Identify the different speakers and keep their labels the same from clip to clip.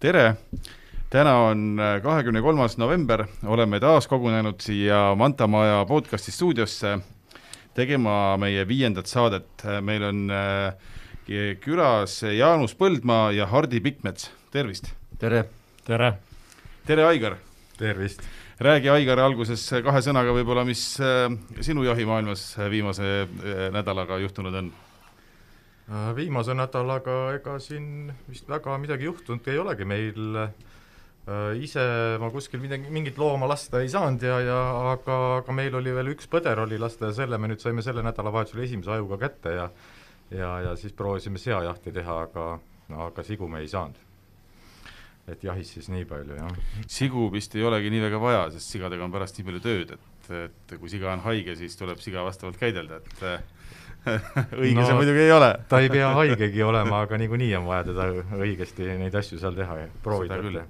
Speaker 1: tere! täna on kahekümne kolmas november, oleme taas kogunenud siia Manta Maja podcasti stuudiosse tegema meie viiendat saadet. meil on äh, külas Jaanus Põldmaa ja Hardi Pikmets, tervist!
Speaker 2: tere!
Speaker 3: tere!
Speaker 1: tere, Aigar!
Speaker 2: tervist!
Speaker 1: räägi, Aigar, alguses kahe sõnaga võib-olla, mis äh, sinu jahimaailmas viimase äh, nädalaga juhtunud on?
Speaker 2: Viimase nädalaga ega siin vist väga midagi juhtunud ei olegi meil ise ma kuskil midagi, mingit looma lasta ei saanud ja, ja aga, aga meil oli veel üks põder oli lasta ja selle me nüüd saime selle nädalavahetusel esimese ajuga kätte ja ja, ja siis proovisime seajahti teha, aga aga sigu me ei saanud et jahis siis nii palju, jah.
Speaker 1: sigu vist ei olegi nii väga vaja, sest sigadega on pärast nii palju tööd, et, et kui siga on haige, siis tuleb siga vastavalt käidelda, et õige no, see muidugi ei ole.
Speaker 2: ta ei pea haigegi olema, aga niikuinii on vaja teda õigesti neid asju seal teha ja proovida.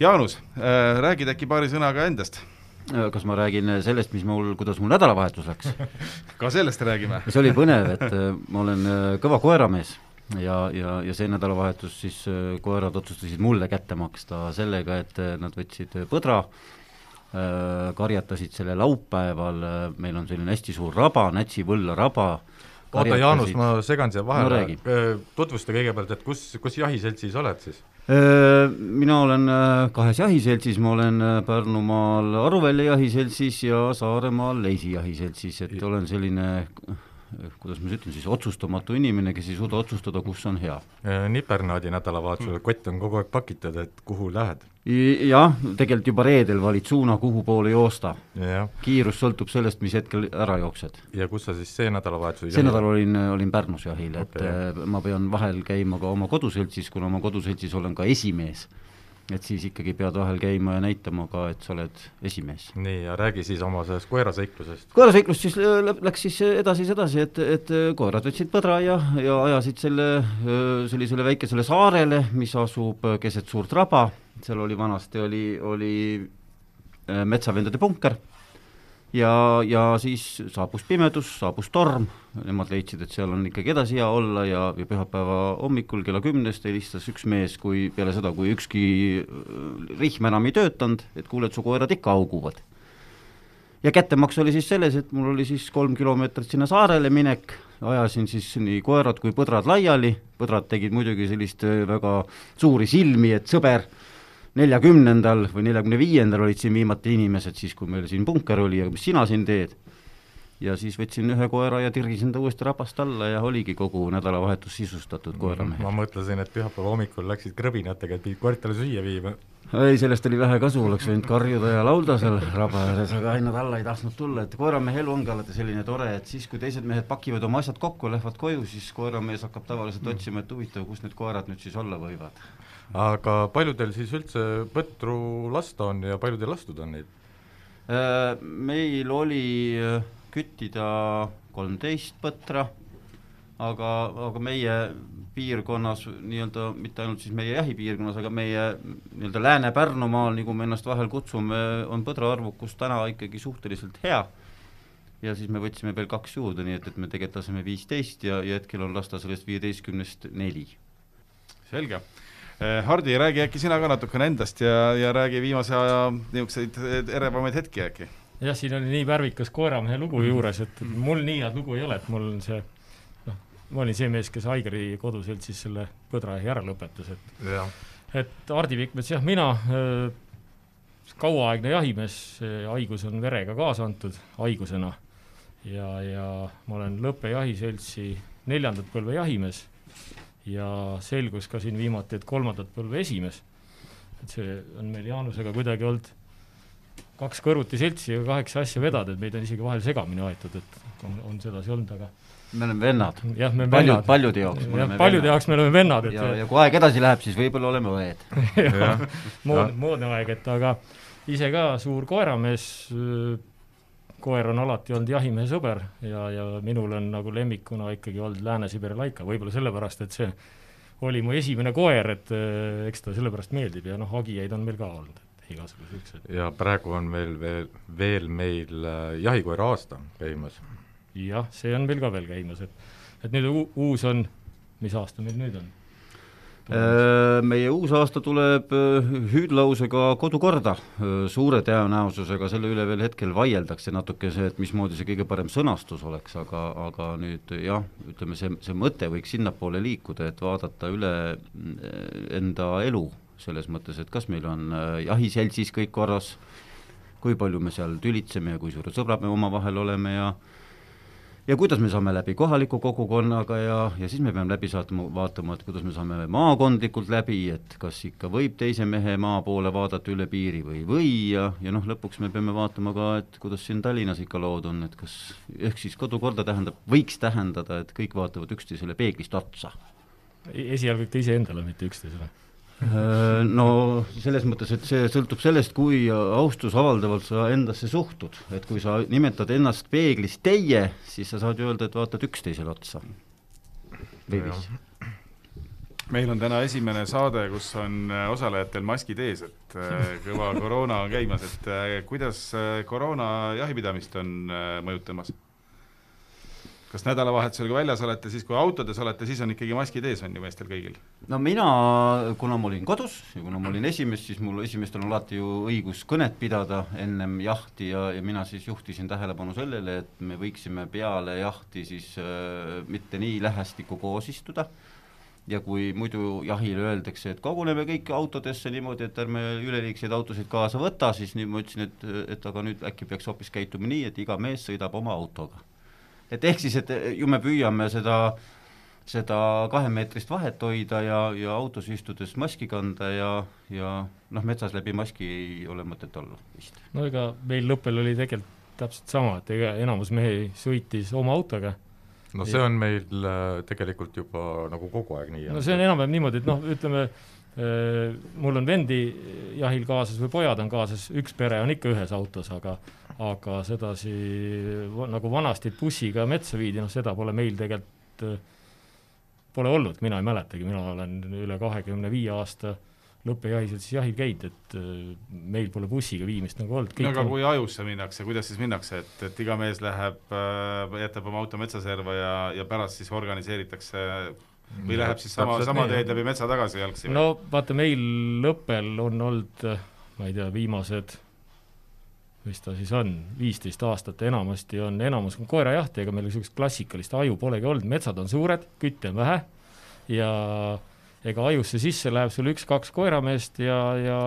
Speaker 1: Jaanus äh,, räägid äkki paari sõnaga endast?
Speaker 3: Äh, kas ma räägin sellest, mis mul, kuidas mul nädalavahetus läks
Speaker 1: ka sellest räägime.
Speaker 3: see oli põnev, et äh, ma olen äh, kõva koeramees ja, ja, ja see nädalavahetus siis äh, koerad otsustasid mulle kätte maksta sellega, et äh, nad võtsid põdra, äh, karjatasid selle laupäeval, meil on selline hästi suur raba, Nätsi võlla raba,
Speaker 2: oota, Jaanus, ma segan siia vahele. No,, tutvusta kõigepealt, et kus, kus jahiseltsis oled siis?
Speaker 3: Mina olen kahes jahiseltsis, ma olen Pärnumaal Aruvälja jahiseltsis ja Saaremaal Leisi jahiseltsis, et olen selline kuidas ma siis ütlen siis, otsustamatu inimene, kes ei suuda otsustada, kus on hea.
Speaker 2: Nipernaadi nädalavahetusel mm. kott on kogu aeg pakitud, et kuhu lähed?
Speaker 3: jah, tegelikult juba reedel valid suuna, kuhu poole joosta. kiirus sõltub sellest, mis hetkel ära jooksed.
Speaker 2: ja kus sa siis see nädalavahetus
Speaker 3: see nädal olin, olin Pärnus jahil okay., et äh, ma pean vahel käima ka oma koduseltsis, kuna oma koduseltsis olen ka esimees et siis ikkagi pead vahel käima ja näitama ka, et sa oled esimees.
Speaker 2: nii, ja räägi siis oma sellest koeraseiklusest.
Speaker 3: koeraseiklus siis äh, läks siis edasi, edasi, et, et äh, koerad võtsid põdra ja, ja ajasid selle äh, sellisele väikesele saarele, mis asub keset suurt raba, seal oli vanasti, oli, oli metsavendade punker ja, ja siis saabus pimedus, saabus torm, nemad leidsid, et seal on ikkagi edasi hea olla ja, ja pühapäeva hommikul kella kümnest helistas üks mees, kui peale seda, kui ükski äh, rihm enam ei töötanud, et kuule, et su koerad ikka hauguvad. ja kättemaks oli siis selles, et mul oli siis kolm kilomeetrit sinna saarele minek, ajasin siis nii koerad kui põdrad laiali, põdrad tegid muidugi sellist äh, väga suuri silmi, et sõber neljakümnendal või neljakümne viiendal olid siin viimati inimesed, siis kui meil siin punker oli, aga mis sina siin teed? ja siis võtsin ühe koera ja tirgisin ta uuesti rabast alla ja oligi kogu nädalavahetus sisustatud koeramehel.
Speaker 2: ma mõtlesin, et pühapäeva hommikul läksid krõbinatega, et pidid koertele süüa viima.
Speaker 3: ei, sellest oli vähe kasu, oleks võinud karjuda ja laulda seal raba ääres, aga ei, nad alla ei tahtnud tulla, et koeramehe elu ongi alati selline tore, et siis, kui teised mehed pakivad oma asjad kokku, lähevad koju, siis koeramees hakkab tavaliselt otsima, et huvitav, kus need koerad nüüd siis olla võivad
Speaker 2: aga palju teil siis üldse põtru lasta on ja palju teil lastud on neid?
Speaker 3: Äh, meil oli äh, küttida kolmteist põtra, aga, aga meie piirkonnas nii-öelda, mitte ainult siis meie jahipiirkonnas, aga meie nii-öelda Lääne-Pärnumaal, nagu me ennast vahel kutsume, on põdra arvukus täna ikkagi suhteliselt hea ja siis me võtsime veel kaks juurde, nii et, et me tegelikult laseme viisteist ja, ja hetkel on lasta sellest viieteistkümnest neli.
Speaker 1: selge Hardi, räägi äkki sina ka natukene endast ja, ja räägi viimase aja niisuguseid erevamaid hetki äkki.
Speaker 4: jah, siin oli nii värvikas koeramehe lugu juures, et mul nii head lugu ei ole, et mul on see noh, ma olin see mees, kes Aigri koduseltsis selle põdrajahi ära lõpetas, et ja. et Hardi Pikmets, jah, mina äh, kauaaegne jahimees, haigus on verega kaasa antud haigusena ja, ja ma olen Lõppe jahiseltsi neljandat põlve jahimees ja selgus ka siin viimati, et kolmandat põlve esimees. et see on meil Jaanusega kuidagi olnud kaks kõrvuti seltsi ja kaheksa asja vedada, et meid on isegi vahel segamini aetud, et on, on sedasi olnud, aga
Speaker 3: me oleme vennad.
Speaker 4: jah, me oleme
Speaker 3: Paljud, paljude jaoks
Speaker 4: me oleme paljude jaoks me oleme vennad,
Speaker 3: et ja, ja kui aeg edasi läheb, siis võib-olla oleme õed.
Speaker 4: Moodne, moodne aeg, et aga ise ka suur koeramees, koer on alati olnud jahimehe sõber ja, ja minul on nagu lemmikuna ikkagi olnud Lääne-Siberi laika, võib-olla sellepärast, et see oli mu esimene koer, et äh, eks ta sellepärast meeldib ja noh, hagijaid on meil ka olnud, et igasugu siuksed.
Speaker 2: ja praegu on meil veel, veel meil äh, jahikoera aasta käimas.
Speaker 4: jah, see on meil ka veel käimas, et, et nüüd uus on, mis aasta meil nüüd on?
Speaker 3: Äh, meie uus aasta tuleb äh, hüüdlausega kodukorda, äh, suure tõenäosusega, selle üle veel hetkel vaieldakse natuke see, et mismoodi see kõige parem sõnastus oleks, aga, aga nüüd jah, ütleme see, see mõte võiks sinnapoole liikuda, et vaadata üle enda elu, selles mõttes, et kas meil on jahiseltsis kõik korras, kui palju me seal tülitseme ja kui suured sõbrad me omavahel oleme ja ja kuidas me saame läbi kohaliku kogukonnaga ja, ja siis me peame läbi saatma, vaatama, et kuidas me saame maakondlikult läbi, et kas ikka võib teise mehe maa poole vaadata üle piiri või ei või ja, ja noh, lõpuks me peame vaatama ka, et kuidas siin Tallinnas ikka lood on, et kas, ehk siis kodukorda tähendab, võiks tähendada, et kõik vaatavad üksteisele peeglist otsa.
Speaker 4: esialgu ikka iseendale, mitte üksteisele
Speaker 3: no selles mõttes, et see sõltub sellest, kui austusavaldavalt sa endasse suhtud, et kui sa nimetad ennast peeglis teie, siis sa saad ju öelda, et vaatad üksteisele otsa veebis.
Speaker 1: meil on täna esimene saade, kus on äh, osalejatel maskid ees, et äh, kõva koroona on käimas, et kuidas koroona jahipidamist on mõjutamas? Kas nädalavahetusel, kui väljas olete, siis kui autodes olete, siis on ikkagi maskid ees, on ju meestel kõigil?
Speaker 3: no mina, kuna ma olin kodus ja kuna ma olin esimees, siis mul esimestel on alati ju õigus kõnet pidada ennem jahti ja, ja mina siis juhtisin tähelepanu sellele, et me võiksime peale jahti siis äh, mitte nii lähestikku koos istuda, ja kui muidu jahil öeldakse, et koguneme kõik autodesse niimoodi, et ärme üleliigseid autosid kaasa võta, siis nüüd ma ütlesin, et, et aga nüüd äkki peaks hoopis käituma nii, et iga mees sõidab oma autoga et ehk siis, et ju me püüame seda, seda kahemeetrist vahet hoida ja, ja autos istudes maski kanda ja, ja noh, metsas läbi maski ei ole mõtet olla vist.
Speaker 4: no ega meil lõppel oli tegelikult täpselt sama, et ega enamus mehi sõitis oma autoga
Speaker 2: no see on meil äh, tegelikult juba nagu kogu aeg nii.
Speaker 4: no see on enam-vähem niimoodi, et noh, ütleme äh, mul on vendi jahil kaasas või pojad on kaasas, üks pere on ikka ühes autos, aga aga sedasi nagu vanasti bussiga metsa viidi, noh seda pole meil tegelikult, pole olnud, mina ei mäletagi, mina olen üle kahekümne viie aasta lõppejahiseltsis jahil käinud, et äh, meil pole bussiga viimist nagu olnud.
Speaker 1: no aga kui ajusse minnakse, kuidas siis minnakse, et, et iga mees läheb, äh, jätab oma auto metsaserva ja, ja pärast siis organiseeritakse või ja, läheb siis sama, sama teed läbi metsa tagasi jalgsi?
Speaker 4: no vaata, meil lõppel on olnud, ma ei tea, viimased mis ta siis on, viisteist aastat enamasti on, enamus on koerajaht, ega meil niisugust klassikalist aju polegi olnud, metsad on suured, kütte on vähe ja ega ajusse sisse läheb sul üks-kaks koerameest ja, ja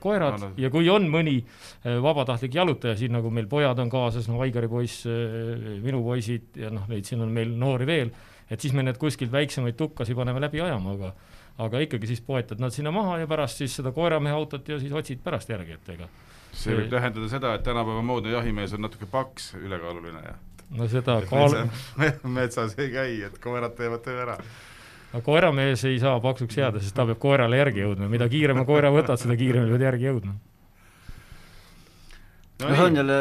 Speaker 4: koerad no, no. ja kui on mõni eh, vabatahtlik jalutaja siin, nagu meil pojad on kaasas, no Aigari poiss, eh, minu poisid ja noh, neid siin on meil noori veel, et siis me need kuskilt väiksemaid tukkasi paneme läbi ajama, aga aga ikkagi siis poetad nad sinna maha ja pärast siis seda koeramehe autot ja siis otsid pärast järgi, et ega
Speaker 1: see võib tähendada seda, et tänapäeva moodne jahimees on natuke paks, ülekaaluline ja
Speaker 4: no seda kaalu-
Speaker 1: metsa, metsas ei käi, et koerad teevad töö ära.
Speaker 4: aga koeramees ei saa paksuks jääda, sest ta peab koerale järgi jõudma, mida kiirema koera võtad, seda kiiremini pead järgi jõudma
Speaker 3: no, see on jälle,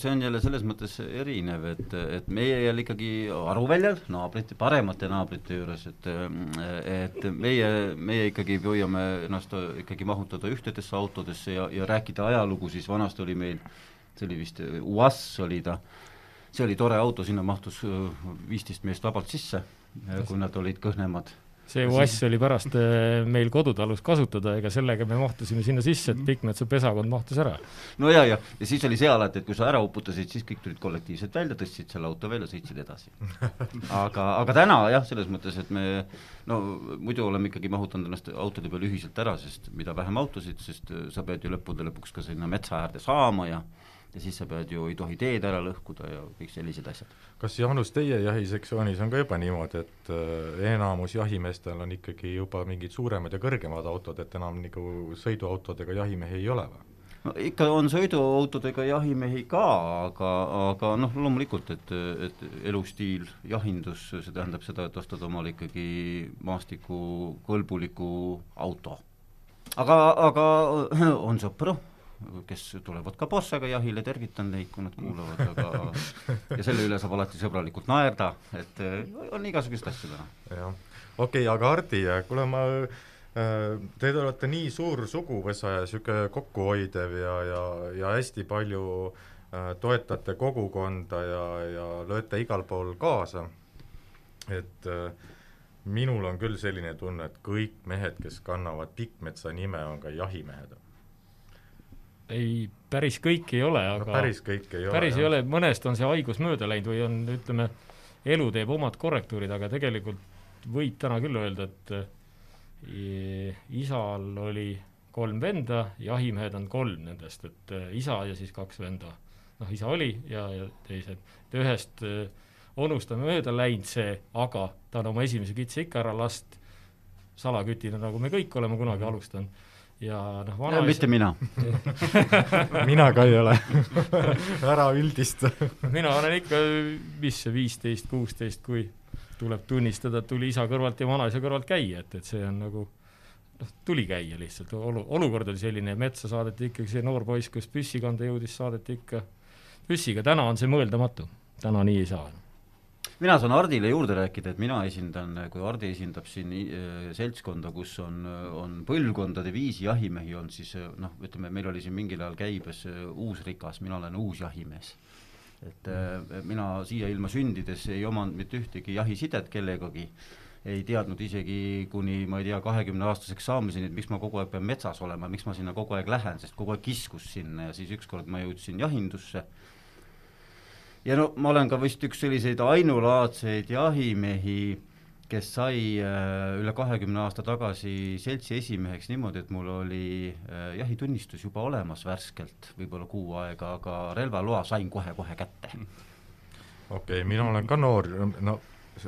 Speaker 3: see on jälle selles mõttes erinev, et, et meie jälle ikkagi aruväljal, naabrite, paremate naabrite juures, et et meie, meie ikkagi püüame ennast ikkagi mahutada ühtedesse autodesse ja, ja rääkida ajalugu, siis vanasti oli meil, see oli vist UAS oli ta, see oli tore auto, sinna mahtus viisteist meest vabalt sisse, kui nad olid kõhnemad
Speaker 4: see uass oli pärast äh, meil kodutalus kasutada, ega sellega me mahtusime sinna sisse, et Pikmetsa pesakond mahtus ära.
Speaker 3: no ja, ja, ja siis oli see alati, et kui sa ära uputasid, siis kõik tulid kollektiivselt välja, tõstsid selle auto välja, sõitsid edasi. aga, aga täna jah, selles mõttes, et me no muidu oleme ikkagi mahutanud ennast autode peale ühiselt ära, sest mida vähem autosid, sest sa pead ju lõppude lõpuks ka sinna metsa äärde saama ja ja siis sa pead ju, ei tohi teed ära lõhkuda ja kõik sellised asjad.
Speaker 2: kas Jaanus, teie jahisektsioonis on ka juba niimoodi, et äh, enamus jahimeestel on ikkagi juba mingid suuremad ja kõrgemad autod, et enam nagu sõiduautodega jahimehi ei ole või?
Speaker 3: no ikka on sõiduautodega jahimehi ka, aga, aga noh, loomulikult, et, et elustiil, jahindus, see tähendab seda, et ostad omale ikkagi maastikukõlbuliku auto. aga, aga on sõpru kes tulevad ka Porschega jahile, tervitan neid, kui nad kuulavad, aga ja selle üle saab alati sõbralikult naerda, et eh, on igasuguseid asju täna.
Speaker 2: jah, okei okay,, aga Hardi, kuule ma äh, Te olete nii suur suguvõsa ja niisugune kokkuhoidev ja, ja, ja hästi palju äh, toetate kogukonda ja, ja lööte igal pool kaasa, et äh, minul on küll selline tunne, et kõik mehed, kes kannavad Pikkmetsa nime, on ka jahimehed.
Speaker 4: Ei, päris kõik ei ole, aga
Speaker 2: no, päris kõik ei ole.
Speaker 4: päris jah. ei ole, mõnest on see haigus mööda läinud või on, ütleme, elu teeb omad korrektuurid, aga tegelikult võib täna küll öelda, et eh, isal oli kolm venda, jahimehed on kolm nendest, et eh, isa ja siis kaks venda. noh, isa oli ja, ja teised, ühest äh, onust on mööda läinud see, aga ta on oma esimese kitse ikka ära last salakütina, nagu me kõik oleme kunagi alustanud ja noh,
Speaker 3: vanaisa mitte mina.
Speaker 2: Mina ka ei ole. Ära üldista.
Speaker 4: Mina olen ikka, mis see, viisteist, kuusteist, kui tuleb tunnistada, et tuli isa kõrvalt ja vanaisa kõrvalt käia, et, et see on nagu noh, tuli käia lihtsalt, olu, olukord oli selline, metsa saadeti ikkagi see noor poiss, kes püssi kanda jõudis, saadeti ikka püssiga, täna on see mõeldamatu, täna nii ei saa
Speaker 3: mina saan Hardile juurde rääkida, et mina esindan, kui Hardi esindab siin äh, seltskonda, kus on, on põlvkondade viisi jahimehi olnud, siis äh, noh, ütleme, meil oli siin mingil ajal käibes äh, uus rikas, mina olen uus jahimees. et äh, mina siia ilma sündides ei omanud mitte ühtegi jahisidet kellegagi, ei teadnud isegi kuni ma ei tea, kahekümneaastaseks saamiseni, et miks ma kogu aeg pean metsas olema, miks ma sinna kogu aeg lähen, sest kogu aeg kiskus sinna ja siis ükskord ma jõudsin jahindusse ja no ma olen ka vist üks selliseid ainulaadseid jahimehi, kes sai äh, üle kahekümne aasta tagasi seltsi esimeheks niimoodi, et mul oli äh, jahitunnistus juba olemas värskelt, võib-olla kuu aega, aga relvaloa sain kohe-kohe kätte.
Speaker 2: okei okay,, mina olen ka noor, no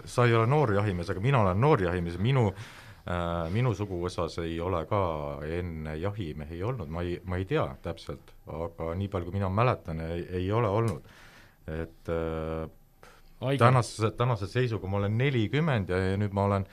Speaker 2: sa ei ole noor jahimees, aga mina olen noor jahimees, minu äh, minu suguvõsas ei ole ka enne jahimehi olnud, ma ei, ma ei tea täpselt, aga nii palju, kui mina mäletan, ei, ole olnud et äh, tänase, tänase seisuga ma olen nelikümmend ja, ja nüüd ma olen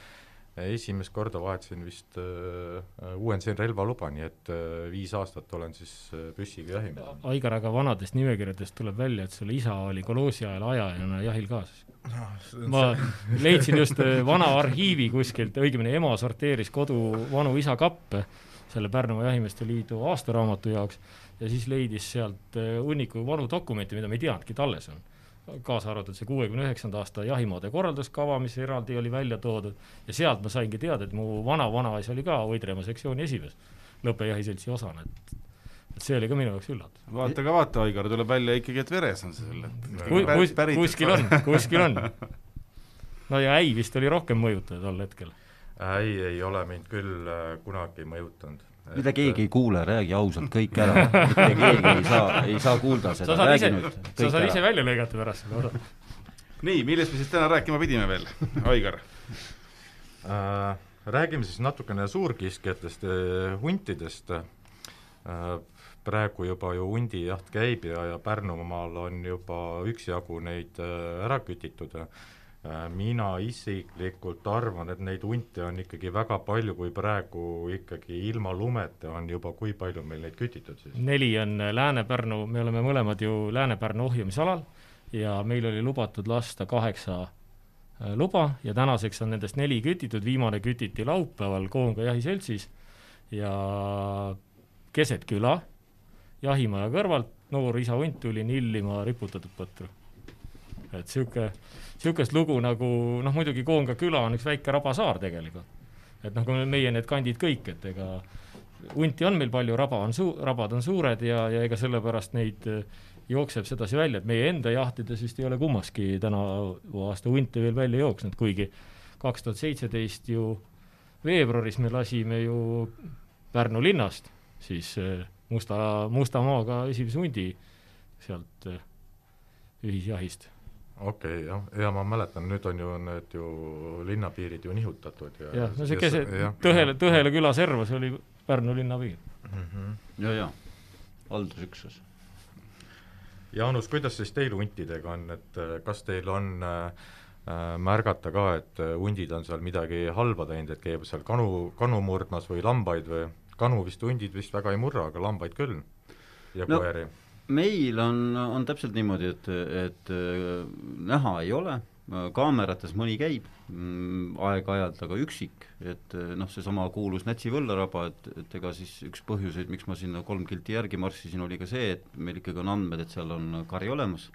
Speaker 2: esimest korda vahetasin vist äh,, uuendasin relvaluba, nii et äh, viis aastat olen siis äh, püssiga jahimees.
Speaker 4: Aigar, aga vanadest nimekirjadest tuleb välja, et sul isa oli koloosi ajal ajajana jahil kaasas no,. ma leidsin just äh, vana arhiivi kuskilt, õigemini ema sorteeris kodu vanu isa kappe selle Pärnumaa Jahimeeste Liidu aastaraamatu jaoks ja siis leidis sealt äh, hunniku vanu dokumente, mida me ei teadnudki, et alles on. kaasa arvatud see kuuekümne üheksanda aasta jahimaade korralduskava, mis eraldi oli välja toodud, ja sealt ma saingi teada, et mu vana-vanaisa oli ka Võidremaa sektsiooni esimees lõppejahiseltsi osana, et et see oli ka minu jaoks üllatus.
Speaker 1: vaata ka vaata, Aigar, tuleb välja ikkagi, et veres on see sul, et
Speaker 4: Ku, kus, kuskil on, kuskil on. no ja äi vist oli rohkem mõjutaja tol hetkel.
Speaker 2: äi ei ole mind küll äh, kunagi mõjutanud
Speaker 3: mida keegi ei kuule, räägi ausalt kõik ära, mitte keegi ei saa, ei saa kuulda seda, räägi ise, nüüd.
Speaker 4: sa saad ise välja lõigata pärast seda osa.
Speaker 1: nii, millest me siis täna rääkima pidime veel, Aigar
Speaker 2: äh,? Räägime siis natukene suurkiskjatest, äh, huntidest äh,. praegu juba ju hundijaht käib ja, ja Pärnumaal on juba üksjagu neid äh, ära kütitud ja Äh, mina isiklikult arvan, et neid hunte on ikkagi väga palju, kui praegu ikkagi ilma lumeta on juba, kui palju meil neid kütitud siis?
Speaker 4: neli on Lääne-Pärnu, me oleme mõlemad ju Lääne-Pärnu ohjamisalal ja meil oli lubatud lasta kaheksa äh, luba ja tänaseks on nendest neli kütitud, viimane kütiti laupäeval Koonga jahiseltsis ja keset küla, jahimaja kõrvalt, noor isa hunt tuli nillima riputatud põtru. et niisugune niisugust lugu nagu noh, muidugi Koonga küla on üks väike rabasaar tegelikult. et noh, kui meie need kandid kõik, et ega hunti on meil palju, raba on suu-, rabad on suured ja, ja ega sellepärast neid eh, jookseb sedasi välja, et meie enda jahtides vist ei ole kummaski tänavu aasta hunte veel välja jooksnud, kuigi kaks tuhat seitseteist ju veebruaris me lasime ju Pärnu linnast siis eh, Musta, Musta Maaga esimese hundi sealt eh, ühisjahist
Speaker 2: okei okay,, jah, ja ma mäletan, nüüd on ju need ju linnapiirid ju nihutatud ja
Speaker 4: jah, no see keset, Tõhele, Tõhele küla servas oli Pärnu linnapiir. Mm.
Speaker 3: -hmm. ja, ja haldusüksus.
Speaker 2: Jaanus, kuidas siis teil huntidega on, et äh, kas teil on äh, äh, märgata ka, et äh, hundid on seal midagi halba teinud, et käib seal kanu, kanu murdmas või lambaid või? Kanu vist hundid vist väga ei murra, aga lambaid küll. Ja no, koeri
Speaker 3: meil on, on täpselt niimoodi, et, et äh, näha ei ole, kaamerates mõni käib mm, aeg-ajalt, aga üksik, et äh, noh, seesama kuulus Nätsi võllaraba, et, et ega siis üks põhjuseid, miks ma sinna kolm kilti järgi marssisin, oli ka see, et meil ikkagi on andmed, et seal on kari olemas.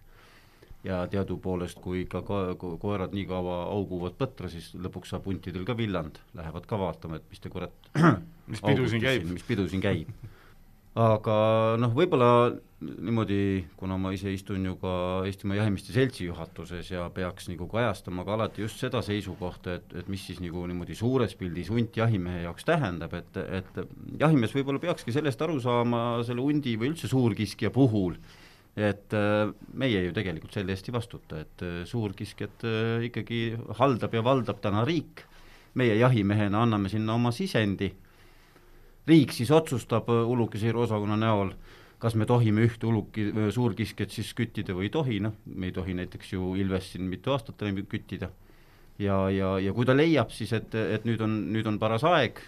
Speaker 3: Ja teadupoolest, kui ikka ko-, ko koerad nii kaua auguvad põtra, siis lõpuks saab huntidel ka villand, lähevad ka vaatama, et mis te kurat
Speaker 1: mis pidu siin käib.
Speaker 3: mis pidu siin käib. Aga noh, võib-olla niimoodi, kuna ma ise istun ju ka Eestimaa Jahimeeste Seltsi juhatuses ja peaks nagu kajastama ka alati just seda seisukohta, et, et mis siis nagu niimoodi suures pildis hunt jahimehe jaoks tähendab, et, et jahimees võib-olla peakski sellest aru saama selle hundi või üldse suurkiskja puhul, et äh, meie ju tegelikult selle eest ei vastuta, et äh, suurkiskjat äh, ikkagi haldab ja valdab täna riik, meie jahimehena anname sinna oma sisendi. Riik siis otsustab ulukiseiru osakonna näol, kas me tohime ühte uluki, suurkiskjat siis küttida või ei tohi, noh, me ei tohi näiteks ju Ilves siin mitu aastat enam küttida. ja, ja, ja kui ta leiab siis, et, et nüüd on, nüüd on paras aeg,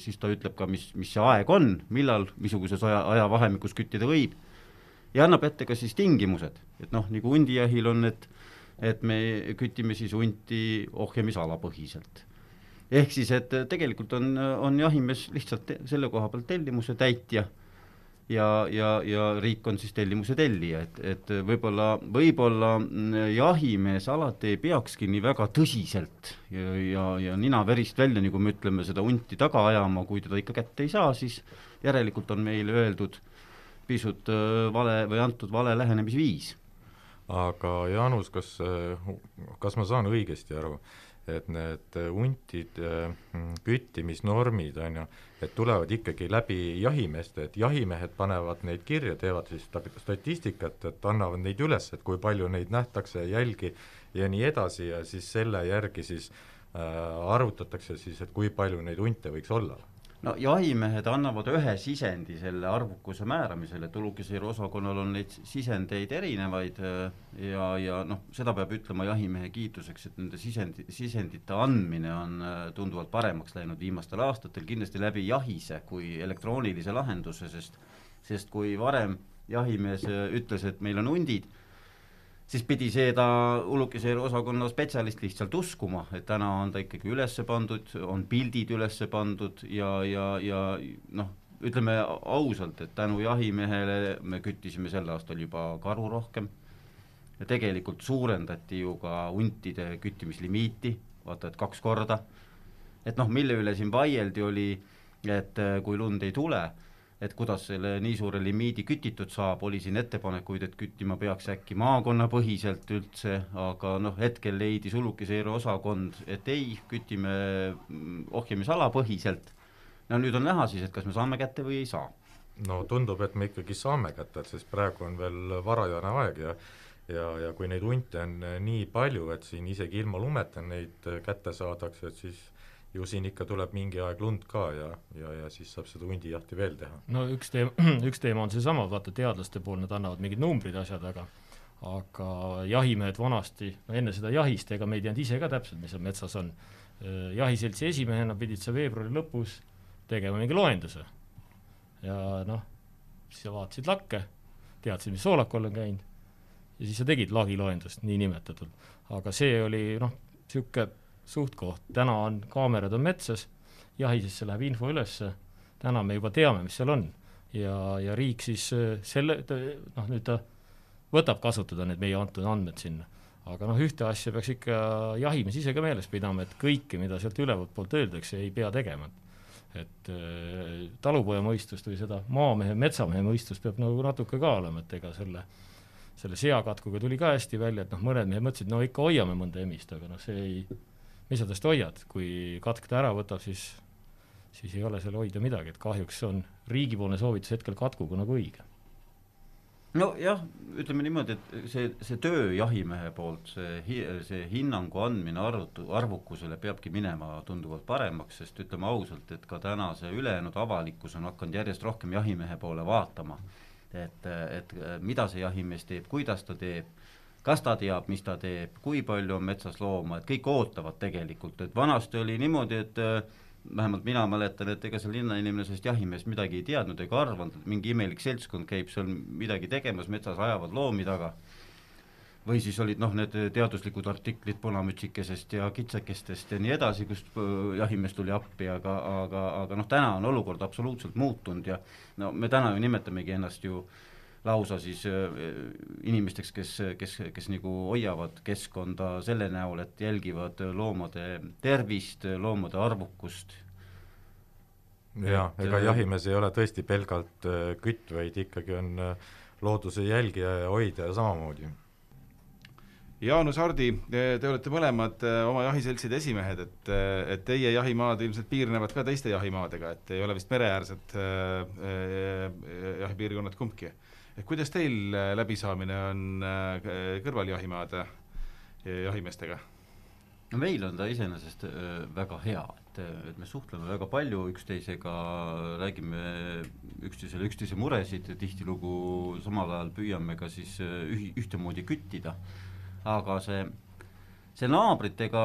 Speaker 3: siis ta ütleb ka, mis, mis see aeg on, millal, missuguses aja, ajavahemikus küttida võib, ja annab ette ka siis tingimused, et noh, nagu hundijahil on, et et me kütime siis hunti ohjamisala põhiselt ehk siis, et tegelikult on, on jahimees lihtsalt selle koha pealt tellimuse täitja ja, ja, ja riik on siis tellimuse tellija, et, et võib-olla, võib-olla jahimees alati ei peakski nii väga tõsiselt ja, ja, ja nina verist välja, nagu me ütleme, seda hunti taga ajama, kui teda ikka kätte ei saa, siis järelikult on meile öeldud pisut äh, vale või antud vale lähenemisviis.
Speaker 2: aga Jaanus, kas, kas ma saan õigesti aru, et need huntid, küttimisnormid, on ju, et tulevad ikkagi läbi jahimeeste, et jahimehed panevad neid kirja, teevad siis statistikat, et annavad neid üles, et kui palju neid nähtakse, jälgi ja nii edasi ja siis selle järgi siis äh, arvutatakse siis, et kui palju neid hunte võiks olla
Speaker 3: no jahimehed annavad ühe sisendi selle arvukuse määramisel, et ulukiseiru osakonnal on neid sisendeid erinevaid äh, ja, ja noh, seda peab ütlema jahimehe kiituseks, et nende sisendi, sisendite andmine on äh, tunduvalt paremaks läinud viimastel aastatel, kindlasti läbi jahise kui elektroonilise lahenduse, sest sest kui varem jahimees äh, ütles, et meil on hundid, siis pidi seda ulukiseiru osakonna spetsialist lihtsalt uskuma, et täna on ta ikkagi üles pandud, on pildid üles pandud ja, ja, ja noh, ütleme ausalt, et tänu jahimehele me küttisime sel aastal juba karu rohkem. Ja tegelikult suurendati ju ka huntide küttimislimiiti, vaata et kaks korda, et noh, mille üle siin vaieldi, oli, et kui lund ei tule et kuidas selle nii suure limiidi kütitud saab, oli siin ettepanekuid, et küttima peaks äkki maakonnapõhiselt üldse, aga noh, hetkel leidis ulukiseiru osakond, et ei, kütime mm, ohjamisala põhiselt. no nüüd on näha siis, et kas me saame kätte või ei saa.
Speaker 2: no tundub, et me ikkagi saame kätte, sest praegu on veel varajane aeg ja ja, ja kui neid hunte on nii palju, et siin isegi ilma lumeta neid kätte saadakse, et siis ju siin ikka tuleb mingi aeg lund ka ja, ja, ja siis saab seda hundijahti veel teha.
Speaker 4: no üks teema, üks teema on seesama, vaata teadlaste pool, nad annavad mingid numbrid, asjad, aga aga jahimehed vanasti, no enne seda jahist, ega me ei teadnud ise ka täpselt, mis seal metsas on. jahiseltsi esimehena pidid sa veebruari lõpus tegema mingi loenduse. ja noh, siis sa vaatasid lakke, teadsid, mis soolakul on käinud, ja siis sa tegid lagiloendust, niinimetatult. aga see oli noh, niisugune suht-koht, täna on, kaamerad on metsas, jahisesse läheb info ülesse, täna me juba teame, mis seal on. ja, ja riik siis äh, selle, noh nüüd ta võtab kasutada need meie antud andmed sinna. aga noh, ühte asja peaks ikka jahimees ise ka meeles pidama, et kõike, mida sealt ülevalt poolt öeldakse, ei pea tegema. et äh, talupoja mõistust või seda maamehe, metsamehe mõistust peab nagu natuke ka olema, et ega selle selle seakatkuga tuli ka hästi välja, et noh, mõned mehed mõtlesid, no ikka hoiame mõnda emist, aga noh, see ei mis sa tast hoiad, kui katk ta ära võtab, siis siis ei ole seal hoida midagi, et kahjuks on riigipoolne soovitus hetkel katkuga nagu õige.
Speaker 3: nojah, ütleme niimoodi, et see, see töö jahimehe poolt, see hi-, see hinnangu andmine arvutu-, arvukusele peabki minema tunduvalt paremaks, sest ütleme ausalt, et ka täna see ülejäänud avalikkus on hakanud järjest rohkem jahimehe poole vaatama. et, et mida see jahimees teeb, kuidas ta teeb kas ta teab, mis ta teeb, kui palju on metsas looma, et kõik ootavad tegelikult, et vanasti oli niimoodi, et äh, vähemalt mina mäletan, et ega seal linnainimene sellest jahimehest midagi ei teadnud ega arvanud, et mingi imelik seltskond käib seal midagi tegemas, metsas ajavad loomi taga. või siis olid noh, need teaduslikud artiklid punamütsikesest ja kitsakestest ja nii edasi, kust äh, jahimees tuli appi, aga, aga, aga noh, täna on olukord absoluutselt muutunud ja no me täna ju nimetamegi ennast ju äh, lausa siis inimesteks, kes, kes, kes nagu hoiavad keskkonda selle näol, et jälgivad loomade tervist, loomade arvukust.
Speaker 2: jah, ega jahimees ei ole tõesti pelgalt kütt, vaid ikkagi on looduse jälgija ja hoidja samamoodi
Speaker 1: Jaanus Hardi, te olete mõlemad äh, oma jahiseltside esimehed, et, äh, et teie jahimaad ilmselt piirnevad ka teiste jahimaadega, et ei ole vist mereäärsed äh, äh, jahipiirkonnad kumbki. Kuidas teil läbisaamine on äh, kõrvaljahimaade jahimeestega?
Speaker 3: no meil on ta iseenesest äh, väga hea, et, et me suhtleme väga palju üksteisega, räägime üksteisele üksteise muresid ja tihtilugu samal ajal püüame ka siis ühi-, ühtemoodi küttida aga see, see naabritega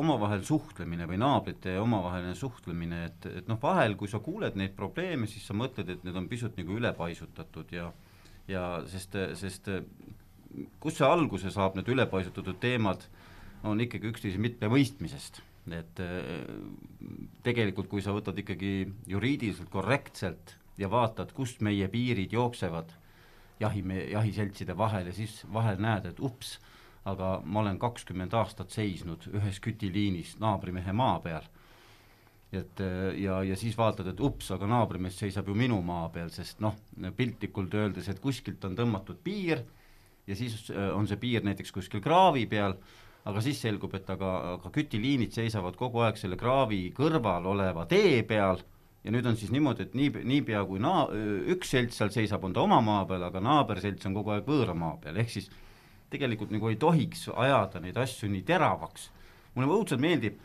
Speaker 3: omavahel suhtlemine või naabrite omavaheline suhtlemine, et, et noh, vahel kui sa kuuled neid probleeme, siis sa mõtled, et need on pisut nagu ülepaisutatud ja ja sest, sest kust see alguse saab, need ülepaisutatud teemad, on ikkagi üksteise mitmemõistmisest, et tegelikult kui sa võtad ikkagi juriidiliselt korrektselt ja vaatad, kust meie piirid jooksevad jahime-, jahiseltside vahel ja siis vahel näed, et ups, aga ma olen kakskümmend aastat seisnud ühes kütiliinis naabrimehe maa peal. Et ja, ja siis vaatad, et ups, aga naabrimees seisab ju minu maa peal, sest noh, piltlikult öeldes, et kuskilt on tõmmatud piir ja siis äh, on see piir näiteks kuskil kraavi peal, aga siis selgub, et aga, aga kütiliinid seisavad kogu aeg selle kraavi kõrval oleva tee peal ja nüüd on siis niimoodi, et nii, niipea kui naa-, üks selts seal seisab, on ta oma maa peal, aga naaberselts on kogu aeg võõra maa peal, ehk siis tegelikult nagu ei tohiks ajada neid asju nii teravaks. mulle õudselt meeldib